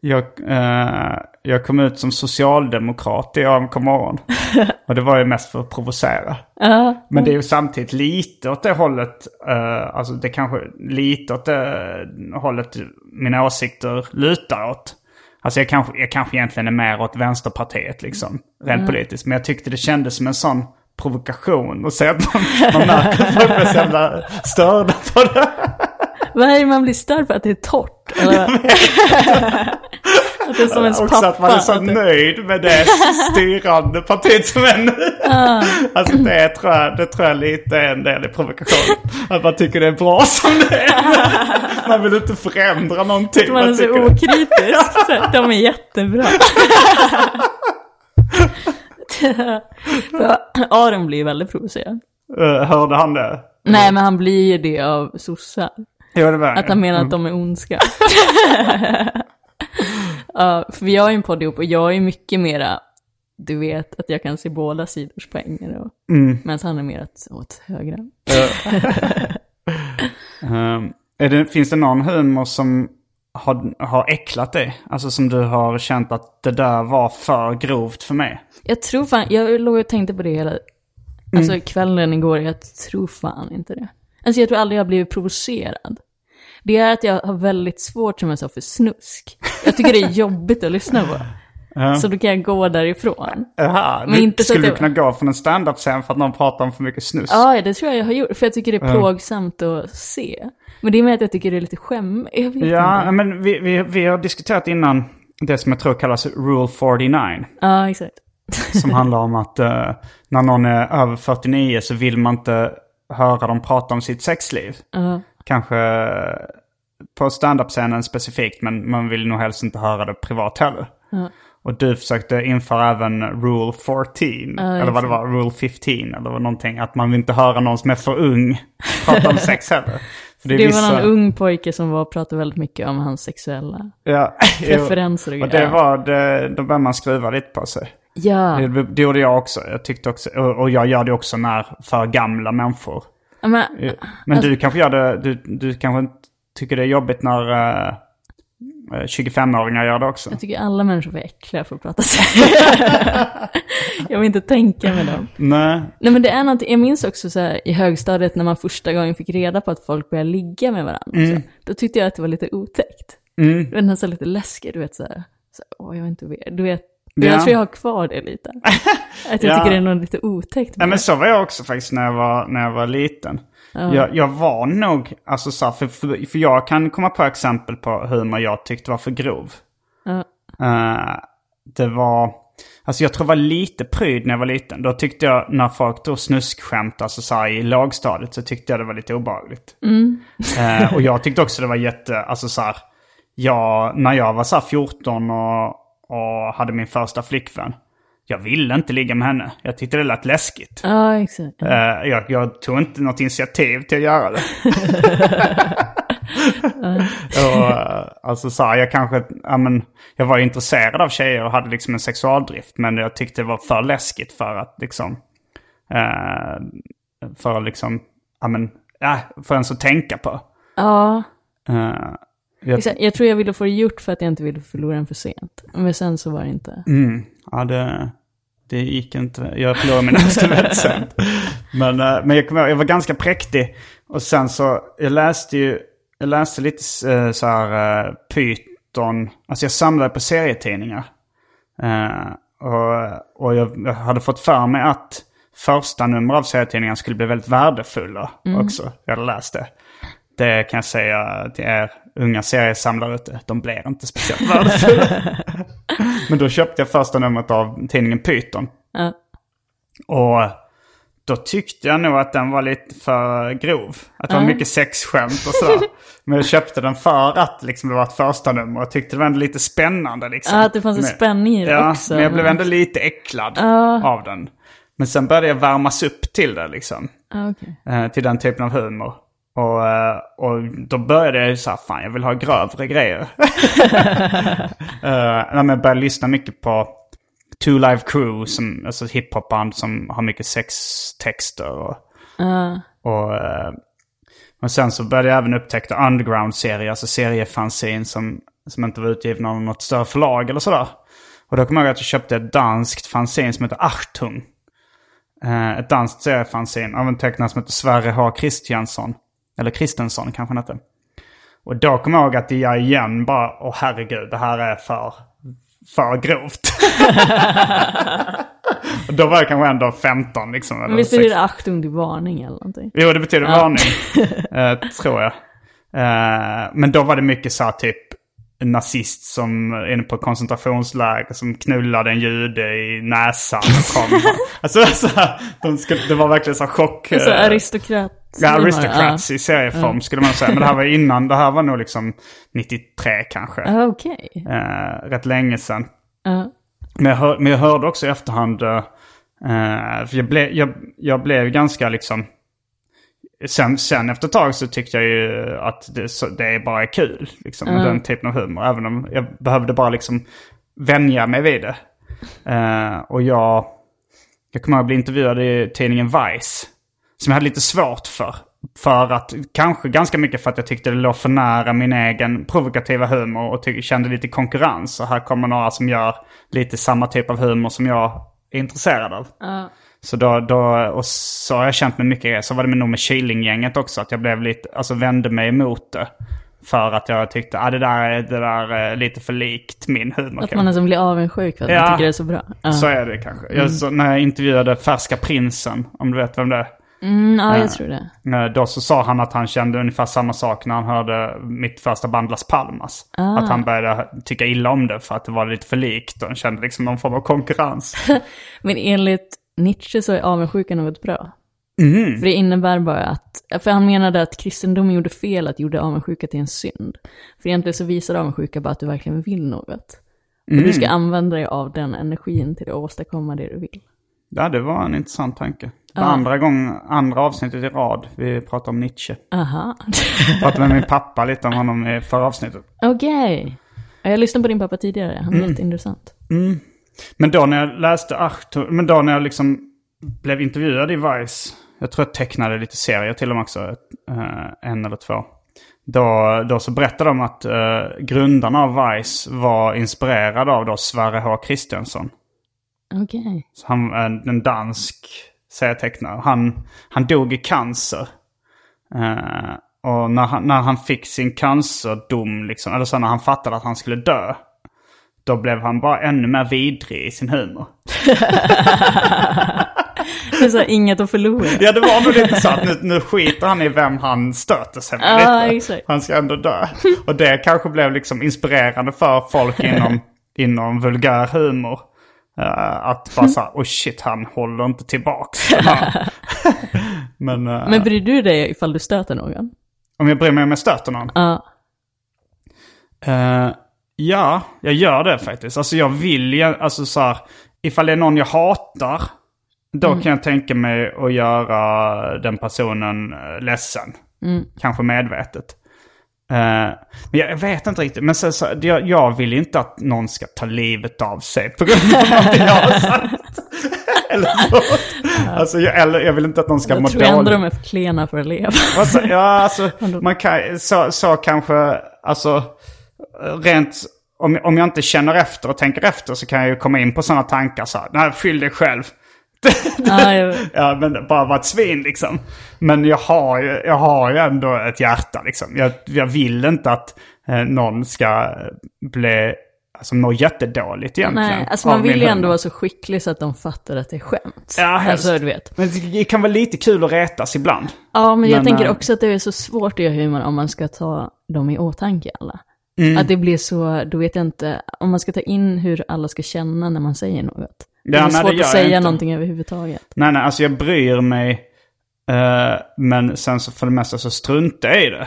jag, eh, jag kom ut som socialdemokrat i AMK morgon. Och det var ju mest för att provocera. Ja, Men det är ju samtidigt lite åt det hållet, eh, alltså det kanske lite åt det hållet mina åsikter lutar åt. Alltså jag kanske, jag kanske egentligen är mer åt Vänsterpartiet liksom, rent politiskt. Men jag tyckte det kändes som en sån provokation att se att man, man märker att folk blir så jävla störda på det. vad är det man blir störd på? Att det är torrt? Eller? att det är som ens Också pappa. att man är så att nöjd med det styrande partiet som är nu. Alltså det tror, jag, det tror jag lite är en del i provokationen. Att man tycker det är bra som det är. Man vill inte förändra någonting. man är så okritisk. Så De är jättebra. Aron blir ju väldigt provocerad. Eh, hörde han det? Nej, men han blir ju det av sossar. Jo, det var Att han menar att de är ondska. Ja, för vi har ju en podd ihop och jag är mycket mera, du vet, att jag kan se båda sidors poänger. Och, Medan han är mer åt, åt högra. Är det, finns det någon humor som har, har äcklat dig? Alltså som du har känt att det där var för grovt för mig? Jag tror fan, jag låg och tänkte på det hela, alltså kvällen igår, jag tror fan inte det. Alltså jag tror aldrig jag har blivit provocerad. Det är att jag har väldigt svårt som jag sa för snusk. Jag tycker det är jobbigt att lyssna på. Så då kan jag gå därifrån. Jaha, Men du, inte skulle du jag- kunna gå från en stand-up-scen för att någon pratar om för mycket snus? Ja, det tror jag jag har gjort. För jag tycker det är plågsamt att se. Men det är med att jag tycker det är lite skämmigt. Ja, inte. men vi, vi, vi har diskuterat innan det som jag tror kallas Rule 49. Ja, exakt. Som handlar om att eh, när någon är över 49 så vill man inte höra dem prata om sitt sexliv. Kanske eh, på standup-scenen specifikt, men man vill nog helst inte höra det privat heller. Och du försökte införa även Rule 14, eller vad det var, Rule 15, eller vad någonting. Att man vill inte höra någon som är för ung prata om sex heller. För Det var vissa- någon ung pojke som var och pratade väldigt mycket om hans sexuella Ja, preferenser och Och det var, det, då började man skruva lite på sig. Ja, Det, det gjorde jag också. Jag tyckte också, och, och jag gör det också när för gamla människor. Men, Men Alltså- du kanske gör det, du, du kanske inte tycker det är jobbigt när eh, eh, 25-åringar gör det också. jag tycker alla människor är äckliga för att prata sex. jag vill inte tänka med dem. Nej. Nej men det är någonting, jag minns också så här, i högstadiet när man första gången fick reda på att folk började ligga med varandra. Så, då tyckte jag att det var lite otäckt. Mm. Det var nästan lite läskigt, du vet så här. Så, åh, jag vet inte, du vet. Ja. Jag tror jag har kvar det lite. Att jag Ja. tycker det är något lite otäckt Nej men så var jag också faktiskt när jag var, när jag var liten. Jag, jag var nog, alltså så här, för, för, för jag kan komma på exempel på humor jag tyckte var för grov. Ja. Eh, det var, alltså jag tror jag var lite pryd när jag var liten. Då tyckte jag, när folk drog snuskskämt, alltså så här, i lågstadiet, så tyckte jag det var lite obehagligt. Eh, och jag tyckte också det var jätte, alltså så här, jag, när jag var så här 14 och, och hade min första flickvän. Jag ville inte ligga med henne. Jag tyckte det lät läskigt. Ja, exakt. Eh, jag, jag tog inte något initiativ till att göra det. och, eh, alltså så här, jag kanske, ja men, jag var intresserad av tjejer och hade liksom en sexualdrift. Men jag tyckte det var för läskigt för att liksom, eh, för att liksom, ja men, ja, för ens att tänka på. Ja, jag, exakt. jag tror jag ville få det gjort för att jag inte ville förlora den för sent. Men sen så var det inte. mm, ja det, det gick inte. Jag förlorade min väldigt sent. Men, eh, men jag, kommer ihåg, jag var ganska präktig. Och sen så, jag läste ju, jag läste lite eh, så här uh, Python. Alltså jag samlade på serietidningar. Eh, och, och jag, hade fått för mig att första nummer av serietidningen skulle bli väldigt värdefulla också. Jag hade läst det. Det kan jag säga till er unga seriesamlare ute. De blir inte speciellt värdefulla. Men då köpte jag första numret av tidningen Python. Ja. Och då tyckte jag nog att den var lite för grov. Att det var mycket sexskämt och sådär. Men jag köpte den för att liksom, det var ett första nummer och tyckte det var ändå lite spännande. Liksom. Ja, att det fanns en Men- spänning i det ja, också. men jag blev ändå lite äcklad av den. Men sen började jag värmas upp till det liksom. Okej. Eh, till den typen av humor. Och, eh, och då började jag ju så här, fan jag vill ha grövre grejer. uh, jag började lyssna mycket på Two Live Crew, som, alltså hiphopband som har mycket sextexter. Och, och, eh, och sen så började jag även upptäcka underground-serier, alltså seriefanzine som, som inte var utgivna av något större förlag eller sådär. Och då kommer jag ihåg att jag köpte ett danskt fanzine som heter Achtung. Eh, ett danskt seriefanzine av en tecknare som heter Sverre H. Kristiansson. Eller Kristensson kanske han hette. Och då kommer jag ihåg att jag igen bara, åh herregud, det här är för, för grovt. och då var jag kanske ändå 15 liksom. Men eller visst betyder 16. det achtung till varning eller någonting? Jo, det betyder varning. eh, tror jag. Eh, men då var det mycket så här typ nazist som är inne på koncentrationsläger som knullade en jude i näsan och kom. alltså så här, de skulle, det var verkligen så chock. Så eh, aristokrat. Ja, Aristocrats i serieform skulle man säga. Men det här var innan, det här var nog liksom 93 kanske. Ja, okej. Eh, rätt länge sedan. Ja. Men jag, hör, men jag hörde också i efterhand, eh, för jag, ble, jag, jag blev ganska liksom... Sen, sen efter ett tag så tyckte jag ju att det, så, det bara är kul. Liksom, med den typen av humor. Även om jag behövde bara liksom vänja mig vid det. Eh, och jag, jag kommer att bli intervjuad i tidningen Vice. Som jag hade lite svårt för. För att, kanske ganska mycket för att jag tyckte det låg för nära min egen provokativa humor och kände lite konkurrens. Och här kommer några som gör lite samma typ av humor som jag är intresserad av. Så då, då, och så har jag känt mig mycket, så var det nog med Killinggänget också, att jag blev lite, alltså vände mig emot det. För att jag tyckte, ah, det där är, det där är lite för likt min humor. Att man nästan blir avundsjuk för att Ja. man tycker det är så bra. Ja, Så är det kanske. Jag, så, när jag intervjuade Färska Prinsen, om du vet vem det är. mm, ja jag tror det. Eh, Då så sa han att han kände ungefär samma sak när han hörde mitt första band Las Palmas. Ah. Att han började tycka illa om det för att det var lite för likt och han kände liksom någon form av konkurrens. Men enligt Nietzsche så är avundsjuka något bra. Mhm. För det innebär bara att, för han menade att kristendomen gjorde fel att gjorde avundsjuka till en synd. För egentligen så visar avundsjuka bara att du verkligen vill något. Och du ska använda dig av den energin till att åstadkomma det du vill. Ja, det var en intressant tanke. Det andra, gång, andra avsnittet i rad vi pratade om Nietzsche. Aha. Jag pratade med min pappa lite om honom i förra avsnittet. Okej. Ja, Jag lyssnade på din pappa tidigare, han är jätteintressant. Men då när jag läste Arthur, men då när jag liksom blev intervjuad i Vice, jag tror jag tecknade lite serier till och med också, eh, en eller två. Då, då så berättade de att eh, grundarna av Vice var inspirerade av då Sverre H. Kristiansson. Okej. Så han är en dansk serietecknare. Han, han dog i cancer. Eh, och när han, när han fick sin cancerdom, liksom, eller så när han fattade att han skulle dö. Då blev han bara ännu mer vidrig i sin humor. Så här, inget att förlora. Ja, det var nog lite så att nu, nu skiter han i vem han stöter sig med Ja, lite. Han ska ändå dö. Och det kanske blev liksom inspirerande för folk inom, inom vulgär humor. Eh, att bara såhär, oh shit, han håller inte tillbaks. den här." Men, eh, Men bryr du dig ifall du stöter någon? om jag bryr mig om jag stöter någon? Ja. Eh, ja, jag gör det faktiskt. Alltså jag vill ju, alltså så här, ifall det är någon jag hatar, då kan jag tänka mig att göra den personen eh, ledsen. Kanske medvetet. Eh, men jag vet inte riktigt. Men så, så, jag, jag vill inte att någon ska ta livet av sig på grund av någonting jag har sagt. eller något. Alltså, jag, eller jag vill inte att någon ska Jag må tror ändå dåligt. de är för klena för att leva. Alltså, ja, alltså, man kan, så, så kanske, alltså, rent, om, om jag inte känner efter och tänker efter så kan jag ju komma in på sådana tankar så här, nej, fyll dig själv. Ja, Ja, men bara vara ett svin liksom. Men jag har ju, jag har ju ändå ett hjärta liksom. Jag, jag vill inte att eh, någon ska bli, alltså må jättedåligt egentligen. nej, alltså man vill ju ändå vara så skicklig så att de fattar att det är skämt. Ja, helst. alltså du vet. Men det kan vara lite kul att retas ibland. Ja, men jag Men, tänker eh, också att det är så svårt att göra humor om man ska ta dem i åtanke alla. Mm. Att det blir så, då vet jag inte, om man ska ta in hur alla ska känna när man säger något. Det är svårt det att säga inte. någonting överhuvudtaget. Nej, nej, alltså jag bryr mig. eh, men sen så för det mesta så struntar jag i det.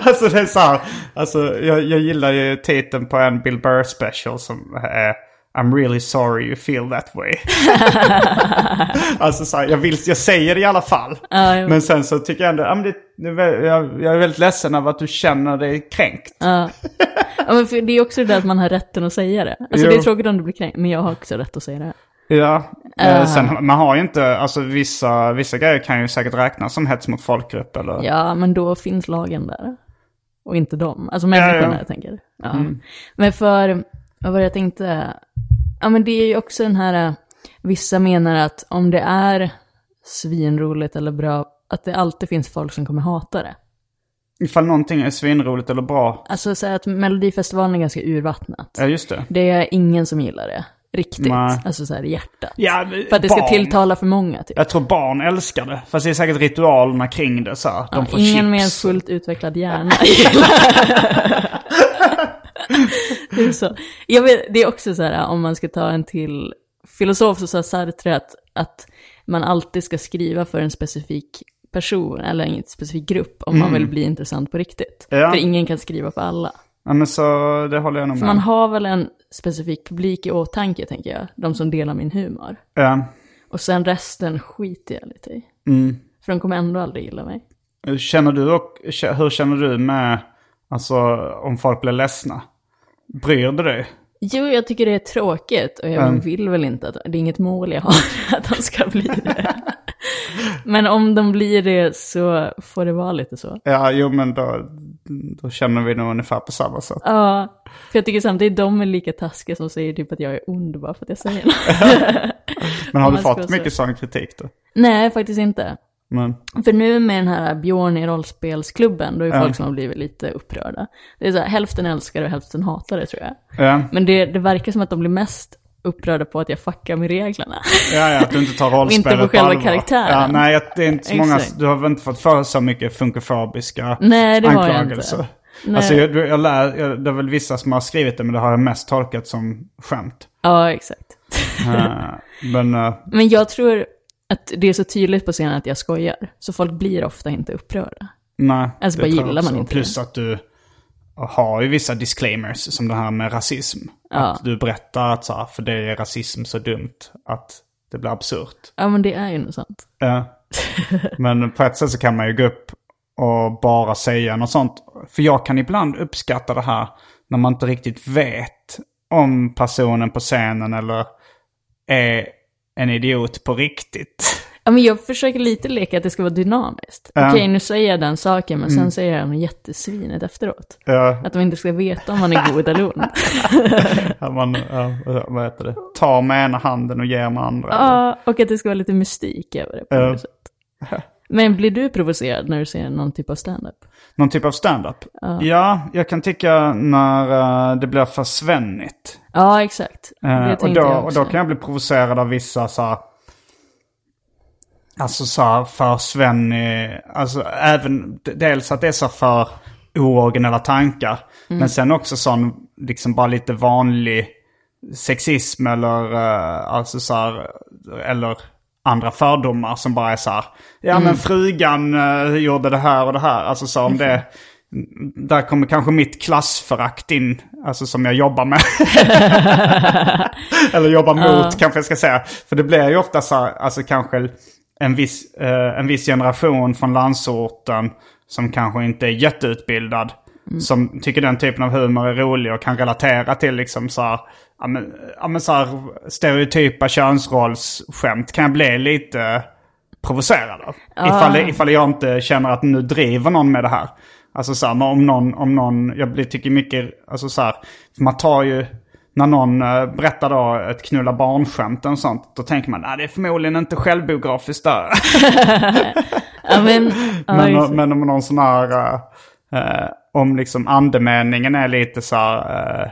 alltså det är så här, alltså jag, jag gillar ju titeln på en Bill Burr special som är I'm really sorry you feel that way. alltså så här, jag, vill, jag säger det i alla fall. Ja, jag- Men sen så tycker jag ändå, ja, men det, jag, jag är väldigt ledsen över att du känner dig kränkt. Ja. ja, men för det är också det där att man har rätten att säga det. Alltså Jo. det är tråkigt om du blir kränkt, men jag har också rätt att säga det. Ja, Ah. sen man har ju inte, alltså vissa, vissa grejer kan ju säkert räknas som hets mot folkgrupp eller... Ja, men då finns lagen där. Och inte dem. Alltså Ja, människorna, ja. Mm. jag tänker. Ja. Men för, vad var det jag tänkte? Ja, men det är ju också den här, vissa menar att om det är svinroligt eller bra, att det alltid finns folk som kommer hata det. Ifall någonting är svinroligt eller bra. Alltså så att Melodifestivalen är ganska urvattnat. Ja, just det. Det är ingen som gillar det. Riktigt. Nej. Alltså så här i hjärtat. Ja, För att det ska barn. tilltala för många typ. Jag tror barn älskar det. Fast det är säkert ritualerna kring det så här. De Ja, får ingen med en chips. fullt utvecklad hjärna det, är så. Jag vet, det är också så här, om man ska ta en till filosof så sa Sartre att, att man alltid ska skriva för en specifik person eller en specifik grupp om man vill bli intressant på riktigt. Mm. Ja. För ingen kan skriva för alla. Ja, men så det håller jag nog För med man om. har väl en specifik publik i åtanke, tänker jag. De som delar min humor. Ja. Och sen resten skiter jag lite i. Mm. För de kommer ändå aldrig gilla mig. Känner du och, hur känner du med, alltså om folk blir ledsna? Bryr du dig? Jo, jag tycker det är tråkigt och jag Mm. vill väl inte att, det är inget mål jag har att de ska bli det. Men om de blir det så får det vara lite så. Ja, jo men då, då känner vi nog ungefär på samma sätt. Ja, för jag tycker samtidigt de är lika taskiga som säger typ att jag är ond bara för att jag säger något. Men har du fått mycket så. sån kritik då? Nej, faktiskt inte. Men, För nu med den här Björn i rollspelsklubben, då är Ja. folk som har blivit lite upprörda. Det är så här, hälften älskar och hälften hatar det tror jag. ja, Men det, det verkar som att de blir mest upprörda på att jag fuckar med reglerna. ja, ja, att du inte tar rollspelet Inte på själva allvar. karaktären. Ja, nej, att det är inte så många, du har väl inte fått för så mycket funkofobiska Nej, det har jag anklagelser? inte. Nej. Alltså, jag, jag lär, jag, det är väl vissa som har skrivit det, men det har jag mest tolkat som skämt. Ja, exakt. Eh, men, eh, Men jag tror att det är så tydligt på scenen att jag skojar. Så folk blir ofta inte upprörda. nej. Alltså, det bara gillar man inte Plus att du har ju vissa disclaimers, som det här med rasism. Ja. Att du berättar att så här, för det är rasism så dumt att det blir absurt. Ja, men det är ju något sånt. Ja. Men på ett sätt så kan man ju gå upp och bara säga något sånt. För jag kan ibland uppskatta det här när man inte riktigt vet om personen på scenen eller är en idiot på riktigt. Ja, men jag försöker lite leka att det ska vara dynamiskt. Ja. Okej, nu säger jag den saken, men sen säger jag något jättesvinet efteråt. Ja, Att de inte ska veta om man är god eller ond. att man, ja, vad heter det? Tar med ena handen och ger med andra. Ja, och att det ska vara lite mystik över det på Ja. något sätt. Men blir du provocerad när du ser någon typ av stand-up? Någon typ av stand-up. Ja, jag kan tycka när eh, det blir för svennigt. Ja, exakt. Det och, då, och då kan jag bli provocerad av vissa så här, Alltså så här för svennig, alltså även dels att det är så för ooriginella tankar. Mm. Men sen också sån liksom bara lite vanlig sexism eller eh, alltså så här, eller andra fördomar som bara är så här. Ja Mm. men frugan eh, gjorde det här och det här. Alltså så om det, där kommer kanske mitt klassförakt in, alltså som jag jobbar med. Eller jobbar mot kanske jag ska säga. För det blir ju ofta så här, alltså kanske en viss, eh, en viss generation från landsorten som kanske inte är jätteutbildad. Som tycker den typen av humor är rolig och kan relatera till liksom så här, ja men, ja men så här stereotypa könsrollsskämt kan jag bli lite provocerad av. Ifall, ifall jag inte känner att nu driver någon med det här. Alltså så här, om någon, om någon, jag blir- tycker mycket, alltså så här, man tar ju, när någon eh, berättar då ett knulla barnskämt och sånt, då tänker man, nej det är förmodligen inte självbiografiskt där. Men, ja, men, det. men om någon sån här, eh, om liksom andemeningen är lite så här, eh,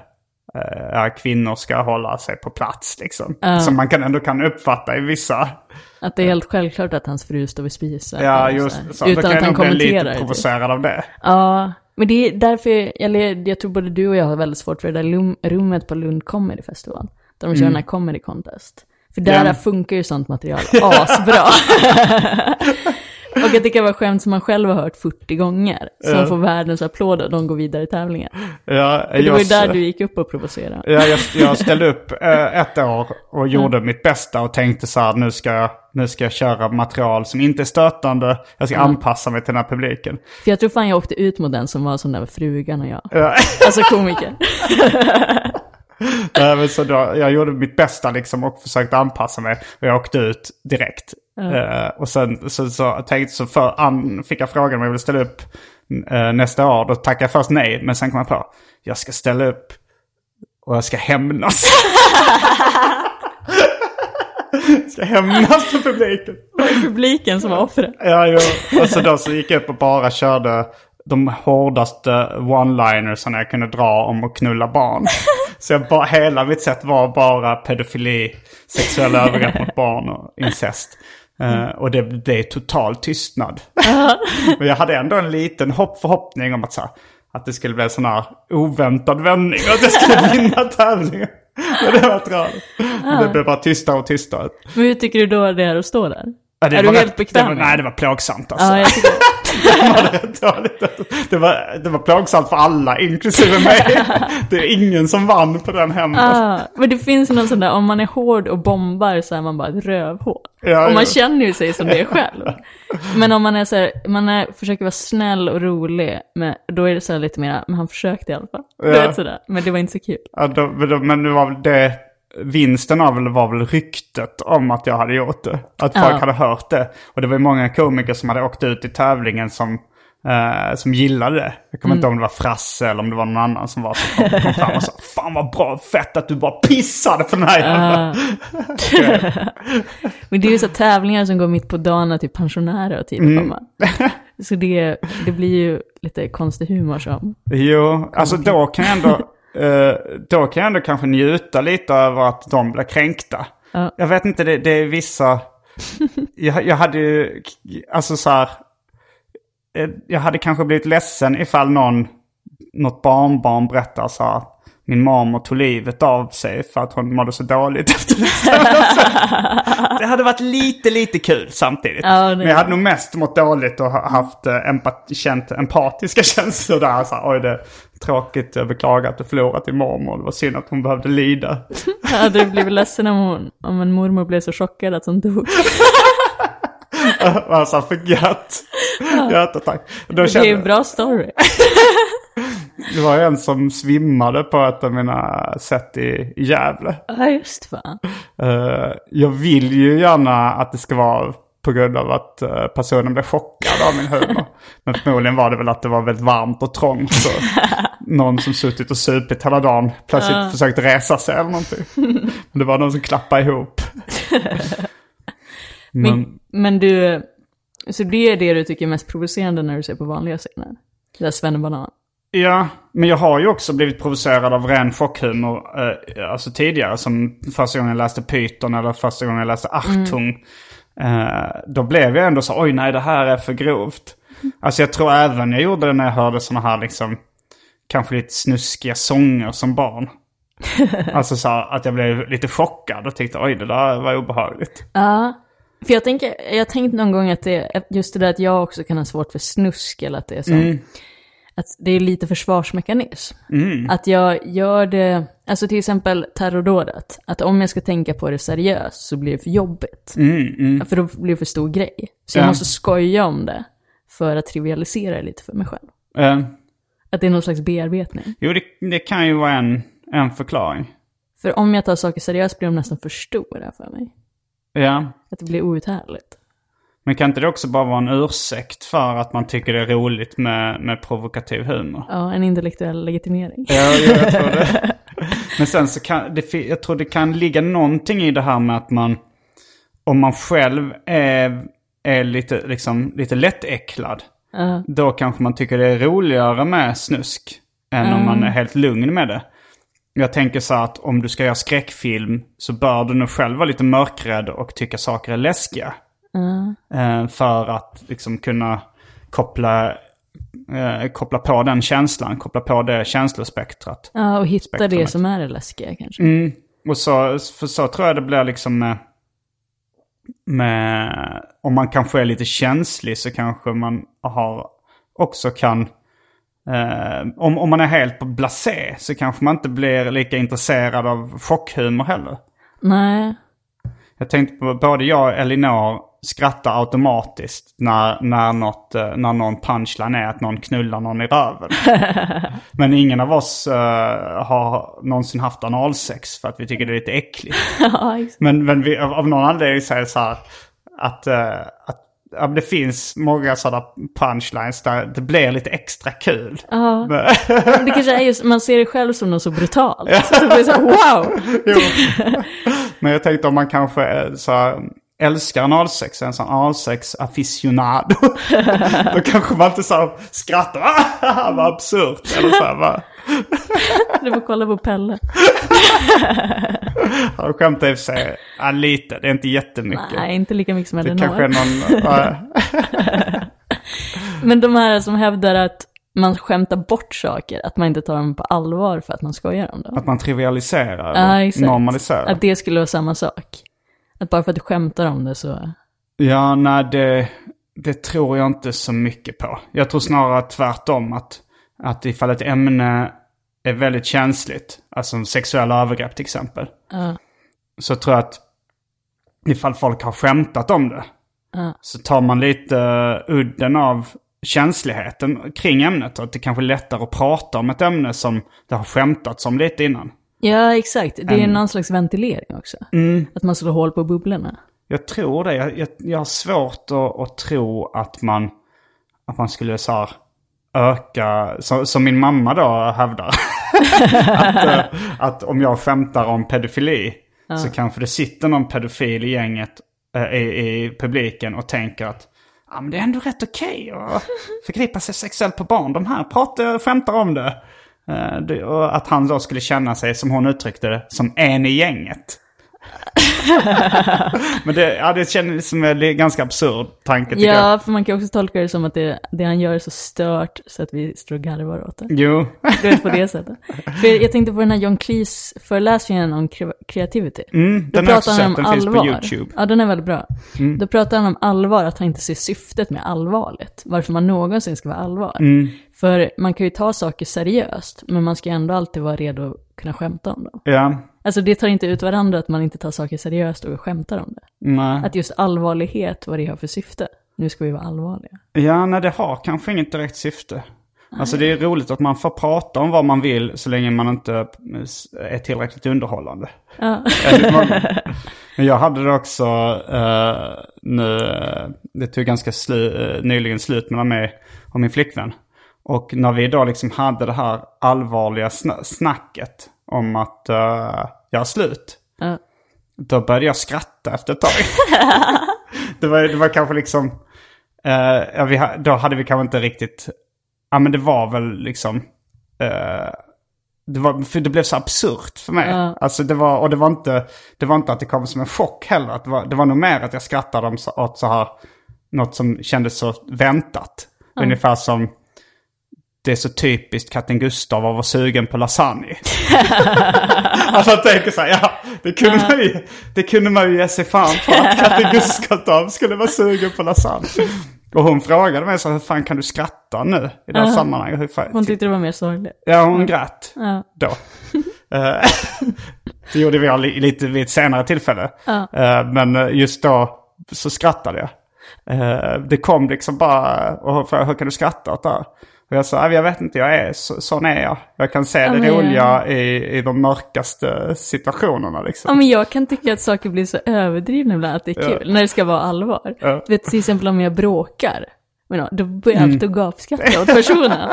eh, ja, kvinnor ska hålla sig på plats liksom. Som man kan, ändå kan uppfatta i vissa. Att det är helt självklart att hans fru står vid spisen. Ja, så just så. Då Utan kan att han nog bli kommenterar. lite provocerad av det. Ja, men det är därför, eller jag tror både du och jag har väldigt svårt för det där rummet på Lund Comedy Festival. Där de kör den här comedy contest. För där Ja. funkar ju sånt material asbra. och att det kan vara skämt som man själv har hört 40 gånger. Som får världens applåder och de går vidare i tävlingen. Ja, det var ju jag- där du gick upp och provocerade. Ja, jag, jag ställde upp eh, ett år och gjorde mitt bästa och tänkte så här, nu ska, jag, nu ska jag köra material som inte är stötande. Jag ska anpassa mig till den här publiken. För jag tror fan jag åkte ut mot den som var sån där frugan och jag. Ja. Alltså komiker. Men så då, jag gjorde mitt bästa liksom och försökte anpassa mig. Och jag åkte ut direkt. Eh, och sen så, så tänkte så för, an, fick jag frågan om jag ville ställa upp eh, nästa år. Då tackade jag först nej, men sen kom jag på. Jag ska ställa upp och jag ska hämnas. jag ska hämnas på publiken. Publiken som var offret. Ja, jo. Och så då så gick jag upp och bara körde de hårdaste one-linersarna jag kunde dra om att knulla barn. Så bara, hela mitt sätt var bara pedofili, sexuella övergrepp mot barn och incest. Eh, och det blev total tystnad. Men jag hade ändå en liten hopp, förhoppning om att, så här, att det skulle bli en sån här oväntad vändning och att jag skulle vinna tävlingen. Men det var tråkigt. Det blev bara tystare och tystare. Men hur tycker du då det är att stå där? Ja, det är var du helt bekväm det var, med Nej, det? det var plågsamt alltså. Ja, jag tycker det, var det, var, det var plågsamt för alla, inklusive mig. Det är ingen som vann på den hemma. Ah, men det finns någon sån där, om man är hård och bombar så är man bara ett rövhål. Ja, och man ja. känner ju sig som det själv. Men om man är så här, man är, försöker vara snäll och rolig, men då är det så lite mer, men han försökte i alla fall. Ja. vet sådär, men det var inte så kul. Ja, då, men då- men det var väl det, vinsten av det var väl ryktet om att jag hade gjort det. Att folk Ja. hade hört det. Och det var ju många komiker som hade åkt ut i tävlingen som, eh, som gillade det. Jag kommer Mm. inte ihåg om det var Frasse eller om det var någon annan som var så kom, kom fram och sa Fan vad bra, fett att du bara pissade på den här jävla... Men det är ju så tävlingar som går mitt på dagen när typ pensionärer och tid Mm. Så det, det blir ju lite konstig humor som. Jo, alltså då kan jag ändå, då kan jag ändå kanske njuta lite över att de blir kränkta. Ja. Jag vet inte, det, det är vissa... jag, jag hade ju, alltså så här, eh, jag hade kanske blivit ledsen ifall någon, något barnbarn berättar så här, min mormor tog livet av sig för att hon mådde så dåligt efter det. det hade varit lite, lite kul samtidigt. Ja, Men jag hade nog mest mått dåligt och ha- haft eh, empat, känt empatiska känslor där. Så här, Oj, det är tråkigt, jag beklagar att du förlorat din mormor. Det var synd att hon behövde lida. Hade du blivit ledsen om, hon, om en mormor blev så chockad att hon dog? alltså, för gött. Hjärtattack. Då Det är en bra story. Det var en som svimmade på ett av mina sätt i, i Gävle. Ja, just fan. Eh, jag vill ju gärna att det ska vara på grund av att eh, personen blev chockad av min humor. Men förmodligen var det väl att det var väldigt varmt och trångt. Så någon som suttit och supit hela dagen plötsligt försökte resa sig eller någonting. Men det var någon som klappade ihop. Men, Men, men du, så det är det du tycker är mest provocerande när du ser på vanliga scener? Det där svennebanan. Ja, men jag har ju också blivit provocerad av ren chockhumor. Eh, alltså tidigare, som första gången jag läste Python eller första gången jag läste Achtung. Eh, då blev jag ändå så, oj nej det här är för grovt. Alltså jag tror även jag gjorde det när jag hörde sådana här liksom, kanske lite snuskiga sånger som barn. alltså så att jag blev lite chockad och tyckte oj det där var obehagligt. Ja. För jag tänker, jag tänkt någon gång att det just det där att jag också kan ha svårt för snusk eller att det är så. Att det är lite försvarsmekanism. Att jag gör det, alltså till exempel terrordådet. Att om jag ska tänka på det seriöst så blir det för jobbigt. För då blir det för stor grej. Så jag Ja. måste skoja om det. för att trivialisera det lite för mig själv. Att det är någon slags bearbetning. jo, det, det kan ju vara en, en förklaring. För om jag tar saker seriöst blir de nästan för stora för mig. Ja. Att det blir outhärdligt. Men kan inte det också bara vara en ursäkt för att man tycker det är roligt med, med provokativ humor? Ja, en intellektuell legitimering. Ja, ja, jag tror det. Men sen så kan det, jag tror det kan ligga någonting i det här med att man, om man själv är, är lite, liksom, lite lättäcklad, Ja. då kanske man tycker det är roligare med snusk än om man är helt lugn med det. Jag tänker så att om du ska göra skräckfilm så bör du nog själv vara lite mörkrädd och tycka saker är läskiga. Eh, för att liksom kunna koppla, eh, koppla på den känslan, koppla på det känslospektrat. Ja, och hitta det Spektrumet. som är det läskiga kanske. Mm. Och så, för så tror jag det blir liksom med, med... Om man kanske är lite känslig så kanske man har, också kan... Eh, om, om man är helt blasé så kanske man inte blir lika intresserad av chockhumor heller. Nej. Jag tänkte på både jag och Elinor skrattar automatiskt när, när, något, eh, när någon punchline är att någon knullar någon i röven. Men ingen av oss eh, har någonsin haft analsex för att vi tycker det är lite äckligt. Men, men vi, av, av någon anledning det så här att, eh, att ja, det finns många sådana punchlines där det blir lite extra kul. Ja. Men- Det kanske är just, man ser det själv som något så brutalt. Så det blir så här, wow! Jo. Men jag tänkte om man kanske så här, älskar analsex, en sån analsex aficionado. Då kanske man inte så skrattar, ah, vad absurt. Eller så här, va? Du får kolla på Pelle. Han skämtar i och för sig ja, lite, det är inte jättemycket. Nej, inte lika mycket som det kanske är Elinor. någon... ja. Men de här som hävdar att man skämtar bort saker, att man inte tar dem på allvar för att man skojar om dem. Att man trivialiserar Ja, normaliserar. Att det skulle vara samma sak. Att bara för att du skämtar om det så... Ja, nej det, det tror jag inte så mycket på. Jag tror snarare tvärtom att, att ifall ett ämne är väldigt känsligt, alltså som sexuella övergrepp till exempel, Ja. så tror jag att ifall folk har skämtat om det, Ja. så tar man lite udden av känsligheten kring ämnet och att det kanske är lättare att prata om ett ämne som det har skämtats om lite innan. Ja, exakt. Det är En- någon slags ventilering också. Att man slår hål på bubblorna. Jag tror det. Jag, jag, jag har svårt att, att tro att man, att man skulle så här öka, som min mamma då hävdar. att, eh, att om jag skämtar om pedofili så kanske det sitter någon pedofil i gänget eh, i, i publiken och tänker att ja, men det är ändå rätt okej att förgripa sig sexuellt på barn. De här pratar, skämtar om det. Eh, det. Och att han då skulle känna sig, som hon uttryckte det, som en i gänget. Men det, ja, det känns som en ganska absurd tanke tycker jag. Ja, för man kan också tolka det som att det, det han gör är så stört så att vi står och garvar åt det. Jo. Du vet på det sättet. För jag tänkte på den här John Cleese föreläsningen om creativity. Mm, Då den pratar han om den finns på allvar. YouTube. Mm. Ja, den är väldigt bra. Då pratar han om allvar, att han inte ser syftet med allvarligt. Varför man någonsin ska vara allvar. Mm. För man kan ju ta saker seriöst, men man ska ju ändå alltid vara redo att kunna skämta om dem. Ja, Alltså det tar inte ut varandra att man inte tar saker seriöst och skämtar om det. nej. Att just allvarlighet, vad det har för syfte. Nu ska vi vara allvarliga. Ja, nej det har kanske inget direkt syfte. Alltså det är roligt att man får prata om vad man vill så länge man inte är tillräckligt underhållande. Ja. Jag hade det också eh, nu, eh, det tog ganska slu, eh, nyligen slut mellan mig och min flickvän. Och när vi då liksom hade det här allvarliga sna- snacket om att uh, göra slut. Ja. Då började jag skratta efter ett tag. det, var, det var kanske liksom, eh, ja, vi, då hade vi kanske inte riktigt, ja men det var väl liksom, eh, det, var, för det blev så absurt för mig. Ja. Alltså det var, och det var, inte, det var inte att det kom som en chock heller. Att Det var, det var nog mer att jag skrattade åt så här, något som kändes så väntat. Ungefär som, det är så typiskt katten Gustav att vara sugen på lasagne. alltså jag tänker så här, ja, det kunde, man ju, det kunde man ju ge sig fan på att katten Gustav skulle vara sugen på lasagne. Och hon frågade mig så hur fan kan du skratta nu i det här sammanhanget? Hur fan- Hon tyckte det var mer sorgligt. Ja, hon grät Ja. då. Eh, det gjorde vi li- lite vid ett senare tillfälle. Eh, Men just då så skrattade jag. Eh, det kom liksom bara, och frågade hur kan du skratta åt det här? Och jag sa, jag vet inte, jag är, så, sån är jag. Jag kan se Ja, det roliga i, i de mörkaste situationerna liksom. Ja, men jag kan tycka att saker blir så överdrivna ibland att det är kul, när det ska vara allvar. Ja. Du vet, till exempel om jag bråkar, men då börjar jag alltid gapskratta åt personen.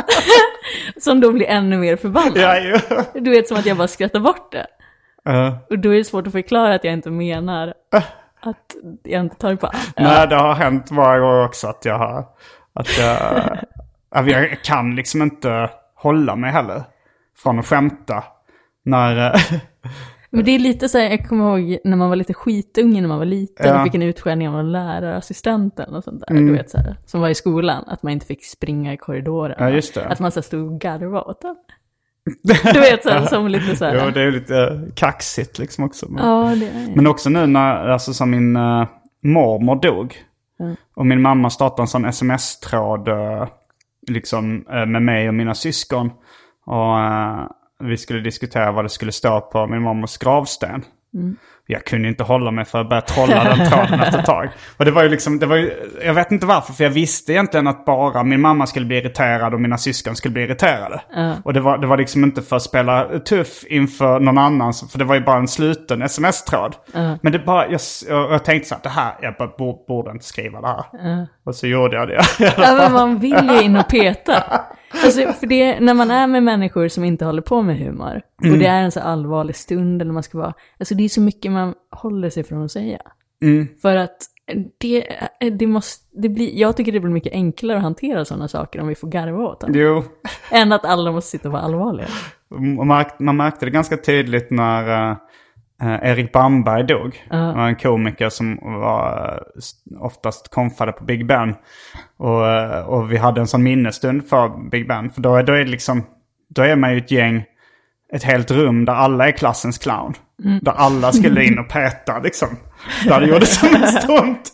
som då blir ännu mer förbannad. Du vet, som att jag bara skrattar bort det. Eh, Och då är det svårt att förklara att jag inte menar att jag inte tar det på allvar. Nej, det har hänt många gånger också att jag har... Att jag, jag kan liksom inte hålla mig heller från att skämta. När... eh, Men det är lite så här, jag kommer ihåg när man var lite skitunge när man var liten Ja. och fick en utskällning av en lärarassistenten och sånt där. Mm. Du vet så här, som var i skolan, att man inte fick springa i korridoren. Ja, just det. Att man så här, stod och garvade åt den. Du vet så här, som lite så här. Jo, det är lite kaxigt liksom också. Men, Ja, det är men också nu när, alltså som min uh, mormor dog. Mm. Och min mamma startade en sån sms-tråd eh, liksom eh, med mig och mina syskon. Och eh, vi skulle diskutera vad det skulle stå på min mormors gravsten. Mm. Jag kunde inte hålla mig för att börja trolla den tråden efter ett tag. Och det var ju liksom, det var ju, jag vet inte varför, för jag visste egentligen att bara min mamma skulle bli irriterad och mina syskon skulle bli irriterade. Och det var, det var liksom inte för att spela tuff inför någon annan, för det var ju bara en sluten sms-tråd. Men det bara, jag, jag, tänkte så att det här, jag bara, borde, inte skriva det här. Och så gjorde jag det. Ja, men man vill ju in och peta. Alltså, för det, när man är med människor som inte håller på med humor, och det är en så allvarlig stund, eller man ska vara, alltså det är så mycket man håller sig från att säga. För att det, det måste, det blir, jag tycker det blir mycket enklare att hantera sådana saker om vi får garva åt dem. jo. Än att alla måste sitta och vara allvarliga. Man märkte, man märkte det ganska tydligt när eh, Erik Bamberg dog. Han var en komiker som var eh, oftast konfade på Big Ben. Och, eh, och vi hade en sån minnesstund för Big Ben. För då är, då är det liksom, då är man ju ett gäng, ett helt rum där alla är klassens clown. Där alla skulle in och peta liksom. Där det gjorde som mest ont.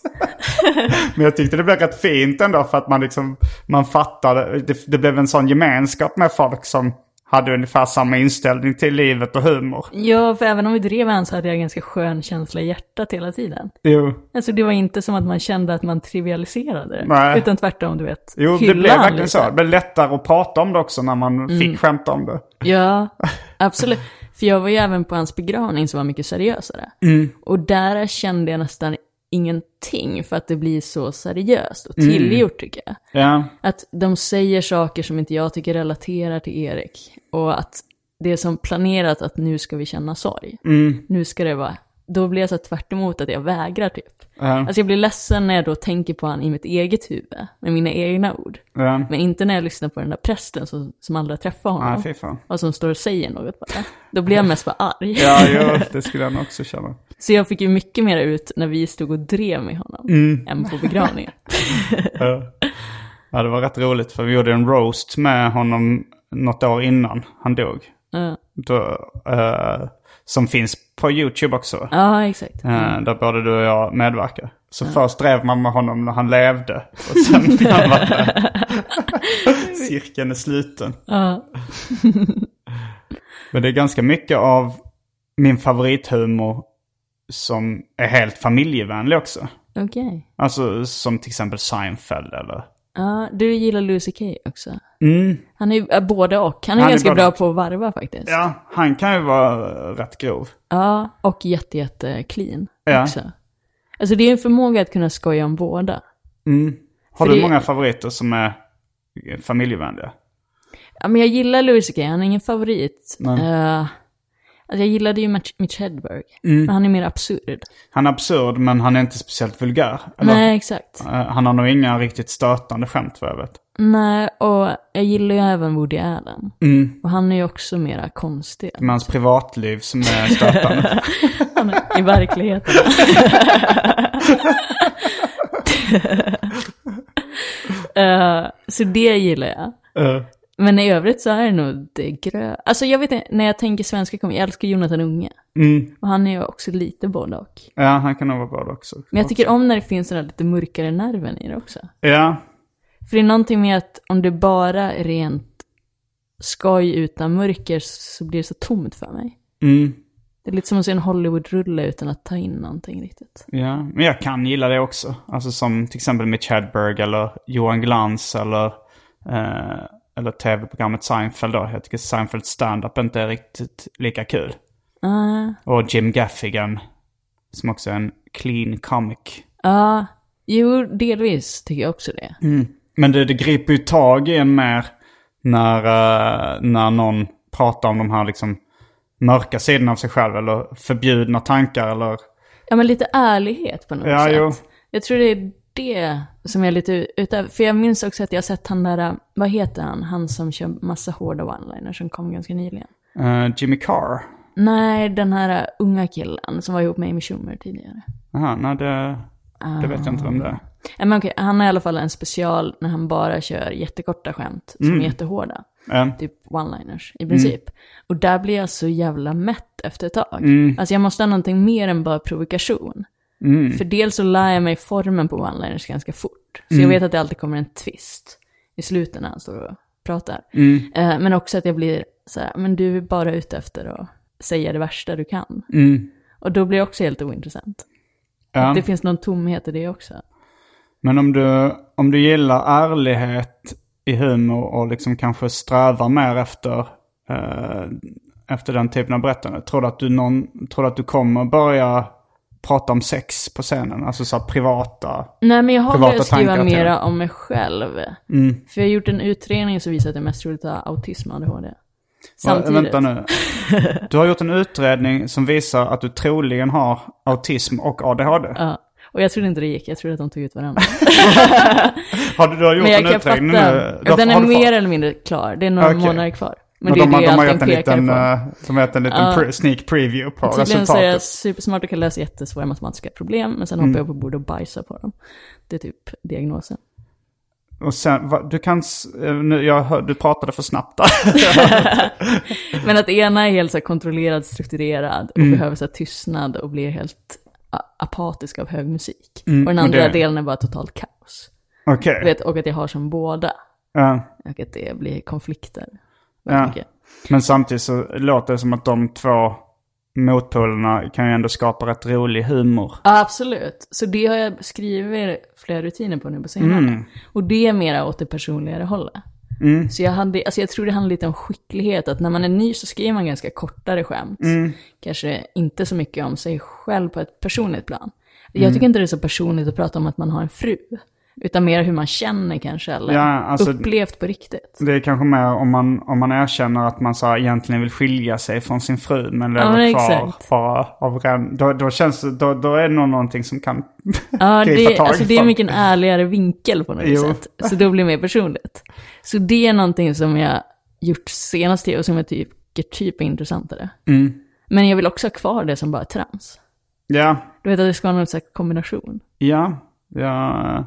Men jag tyckte det blev rätt fint ändå för att man liksom, man fattade, det, det blev en sån gemenskap med folk som hade ungefär samma inställning till livet och humor. Ja, för även om vi drev en så hade jag en ganska skön känsla i hjärtat hela tiden. Jo, Alltså det var inte som att man kände att man trivialiserade det. Nej. Utan tvärtom, du vet. jo det blev verkligen lite. så. Det blev lättare att prata om det också när man fick skämta om det. Ja, absolut. För jag var ju även på hans begravning som var mycket seriösare. Och där kände jag nästan ingenting för att det blir så seriöst och tillgjort tycker jag. Ja, Att de säger saker som inte jag tycker relaterar till Erik. Och att det är som planerat att nu ska vi känna sorg. Nu ska det vara, då blir jag så tvärt emot att jag vägrar typ. ja, Alltså jag blir ledsen när jag då tänker på han i mitt eget huvud, med mina egna ord. ja. Men inte när jag lyssnar på den där prästen som, som aldrig träffar honom. Fan. och som står och säger något bara. Då blir jag mest bara arg. Ja, jo, det skulle jag nog också känna. Så jag fick ju mycket mer ut när vi stod och drev med honom, Mm. än på begravningen. Ja. ja, det var rätt roligt för vi gjorde en roast med honom något år innan han dog. Ja. Då, eh, som finns på YouTube också. Ja, exakt. Eh, där både du och jag medverkar. Så först drev man med honom när han levde. Och sen när han var död. Cirkeln är sluten. Ja. Men det är ganska mycket av min favorithumor som är helt familjevänlig också. Okej. Alltså som till exempel Seinfeld eller... Ja, du gillar Lucy Kay också. Mm. Han är äh, både och. Han är Han är ganska både bra på att varva faktiskt. Ja, han kan ju vara rätt grov. Ja, och jätte, jätte clean Ja. också. Alltså det är en förmåga att kunna skoja om båda. Mm. Har För du det- många favoriter som är familjevänliga? Ja, men jag gillar Louis CK, han är ingen favorit. Nej. Alltså jag gillade ju Mitch, Hedberg, Mm. men han är mer absurd. Han är absurd men han är inte speciellt vulgär. Eller? Nej, exakt. Eh, Han har nog inga riktigt stötande skämt vad jag vet. Nej, och jag gillar ju även Woody Allen. Mm. Och han är ju också mera konstig. Med hans privatliv som är stötande. Han är, I verkligheten. Eh, så det gillar jag. Eh, Men i övrigt så är det nog det grö... Alltså jag vet inte, när jag tänker svenska kommer jag älskar Jonathan Unge. mm. Och han är ju också lite både och. Ja, han kan nog vara bra också. Men jag tycker om när det finns den där lite mörkare nerven i det också. Ja, För det är någonting med att om det bara är rent skoj utan mörker så blir det så tomt för mig. mm. Det är lite som att se en Hollywood-rulle utan att ta in någonting riktigt. Ja, men jag kan gilla det också. Alltså som till exempel Mitch Hedberg eller Johan Glans eller, eh, eller tv-programmet Seinfeld då. Jag tycker Seinfeld stand-up inte är riktigt lika kul. Ja, Och Jim Gaffigan, som också är en clean comic. Ja, jo, delvis tycker jag också det. Men det, det griper ju tag i en mer när, eh, när någon pratar om de här liksom mörka sidorna av sig själv eller förbjudna tankar eller... Ja, men lite ärlighet på något Ja, sätt. jo. Jag tror det är det som är lite ute efter. För jag minns också att jag har sett han där, vad heter han? Han som kör massa hårda one-liners som kom ganska nyligen. eh, Jimmy Carr. Nej, den här unga killen som var ihop med Amy Schumer tidigare. Jaha, nej det, det vet jag inte vem det är. Ja, men okej, han har i alla fall en special när han bara kör jättekorta skämt som Mm. är jättehårda. Eh, Typ one-liners i princip. Och där blir jag så jävla mätt efter ett tag. Mm. Alltså jag måste ha någonting mer än bara provokation. För dels så lär jag mig formen på one-liners ganska fort. Så Mm. jag vet att det alltid kommer en twist i slutet när han står och pratar. Mm. Eh, men också att jag blir så här, men du är bara ute efter att säga det värsta du kan. mm. Och då blir det också helt ointressant. Ja. Det finns någon tomhet i det också. Men om du, om du gillar ärlighet i humor och liksom kanske strävar mer efter, eh, efter den typen av berättande. Tror du att du, någon, tror du att du kommer börja prata om sex på scenen? Alltså så privata... Nej, men jag har börjat skriva mera om mig själv. Mm. För jag har gjort en utredning som visar att det är mest troligt att autism och ADHD. Samtidigt. vänta nu. Du har gjort en utredning som visar att du troligen har autism och ADHD. Ja. Och jag trodde inte det gick, jag trodde att de tog ut varandra. Har du, du har gjort en utredning fatta, nu? Du den är mer eller mindre klar. Det är några Okej. månader kvar. Men, Men det är de, det de har gjort allting en liten, på. eh, de har gjort en liten Ja. pre- sneak preview på Tydligen så är jag resultatet. supersmart och kan lösa jättesvåra matematiska problem, men sen Mm. hoppar jag på bordet och bajsar på dem. Det är typ diagnosen. Och sen, va, du kan, eh, nu, jag hör, du pratade för snabbt där. Men att ena är helt så kontrollerad, strukturerad och Mm. behöver så tystnad och blir helt apatisk av hög musik. Mm, och den andra det- delen är bara totalt kaos. Okej. Vet, och att jag har som båda. Ja. Och att det blir konflikter. Ja. Mycket. Men samtidigt så låter det som att de två motpolerna kan ju ändå skapa rätt rolig humor. Ja, absolut. Så det har jag skrivit flera rutiner på nu på senare. Mm. Och det är mera åt det personligare hållet. Mm. Så jag, hade, alltså jag tror det handlar lite om skicklighet, att när man är ny så skriver man ganska kortare skämt. Mm. Kanske inte så mycket om sig själv på ett personligt plan. Mm. Jag tycker inte det är så personligt att prata om att man har en fru. Utan mer hur man känner kanske, eller Ja, alltså- upplevt på riktigt. Det är kanske mer om man, om man erkänner att man så här, egentligen vill skilja sig från sin fru men lever men kvar exakt. bara av ren... Då, då känns då, då är det nog någonting som kan Ja, gripa det, tag alltså det är mycket en ärligare vinkel på något Jo. sätt. Så då blir det mer personligt. Så det är någonting som jag gjort senast och som jag tycker typ är intressantare. Mm. Men jag vill också ha kvar det som bara trams. Ja, Du vet att det ska vara någon slags kombination. ja. Jag,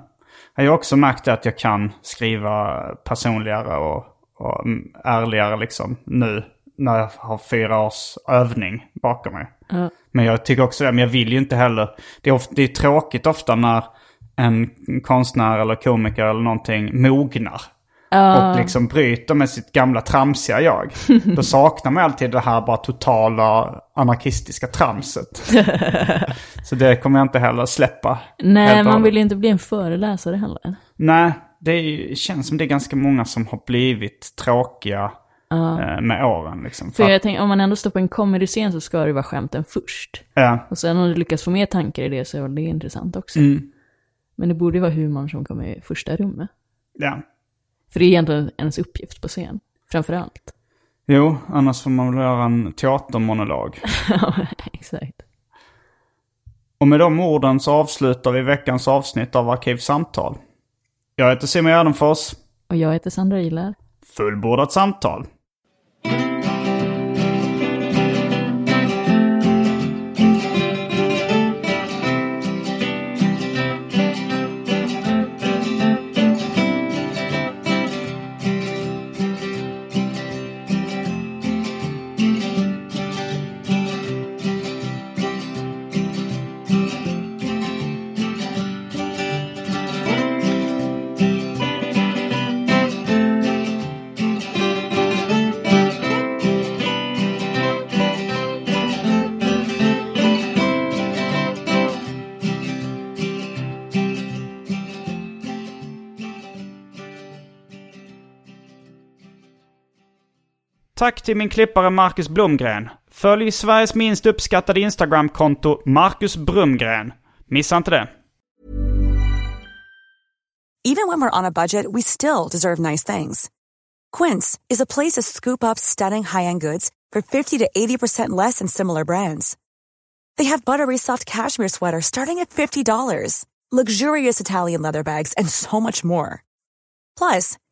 jag har också märkt att jag kan skriva personligare och, och mm, ärligare liksom nu. När jag har fyra års övning bakom mig. Ja. Men jag tycker också det, men jag vill ju inte heller. Det är, ofta, det är tråkigt ofta när en konstnär eller komiker eller någonting mognar. Och liksom bryter med sitt gamla tramsiga jag. Då saknar man alltid det här bara totala anarkistiska tramset. Så det kommer jag inte heller släppa. Nej, man vill ju inte bli en föreläsare heller. Nej, det är, känns som det är ganska många som har blivit tråkiga eh, med åren. Liksom. För För, jag tänker, om man ändå står på en comedy-scen så ska det vara skämten först. ja, Och sen om du lyckas få mer tankar i det så är det intressant också. Mm. Men det borde ju vara humorn som kommer i första rummet. ja. För det är egentligen ens uppgift på scen, framför allt. Jo, annars får man väl göra en teatermonolog. Ja, exakt. Och med de orden så avslutar vi veckans avsnitt av Arkivsamtal. Jag heter Simon Gärdenfors. Och jag heter Sandra Ilar. Fullbordat samtal. Tack till min klippare Marcus Blomgren. Följ Sveriges minst uppskattade Instagramkonto Marcus Brumgren. Missa inte det. Even when we're on a budget, we still deserve nice things. Quince is a place to scoop up stunning high-end goods for 50 to 80% less than similar brands. They have buttery soft cashmere sweaters starting at $50, luxurious Italian leather bags, and so much more. Plus,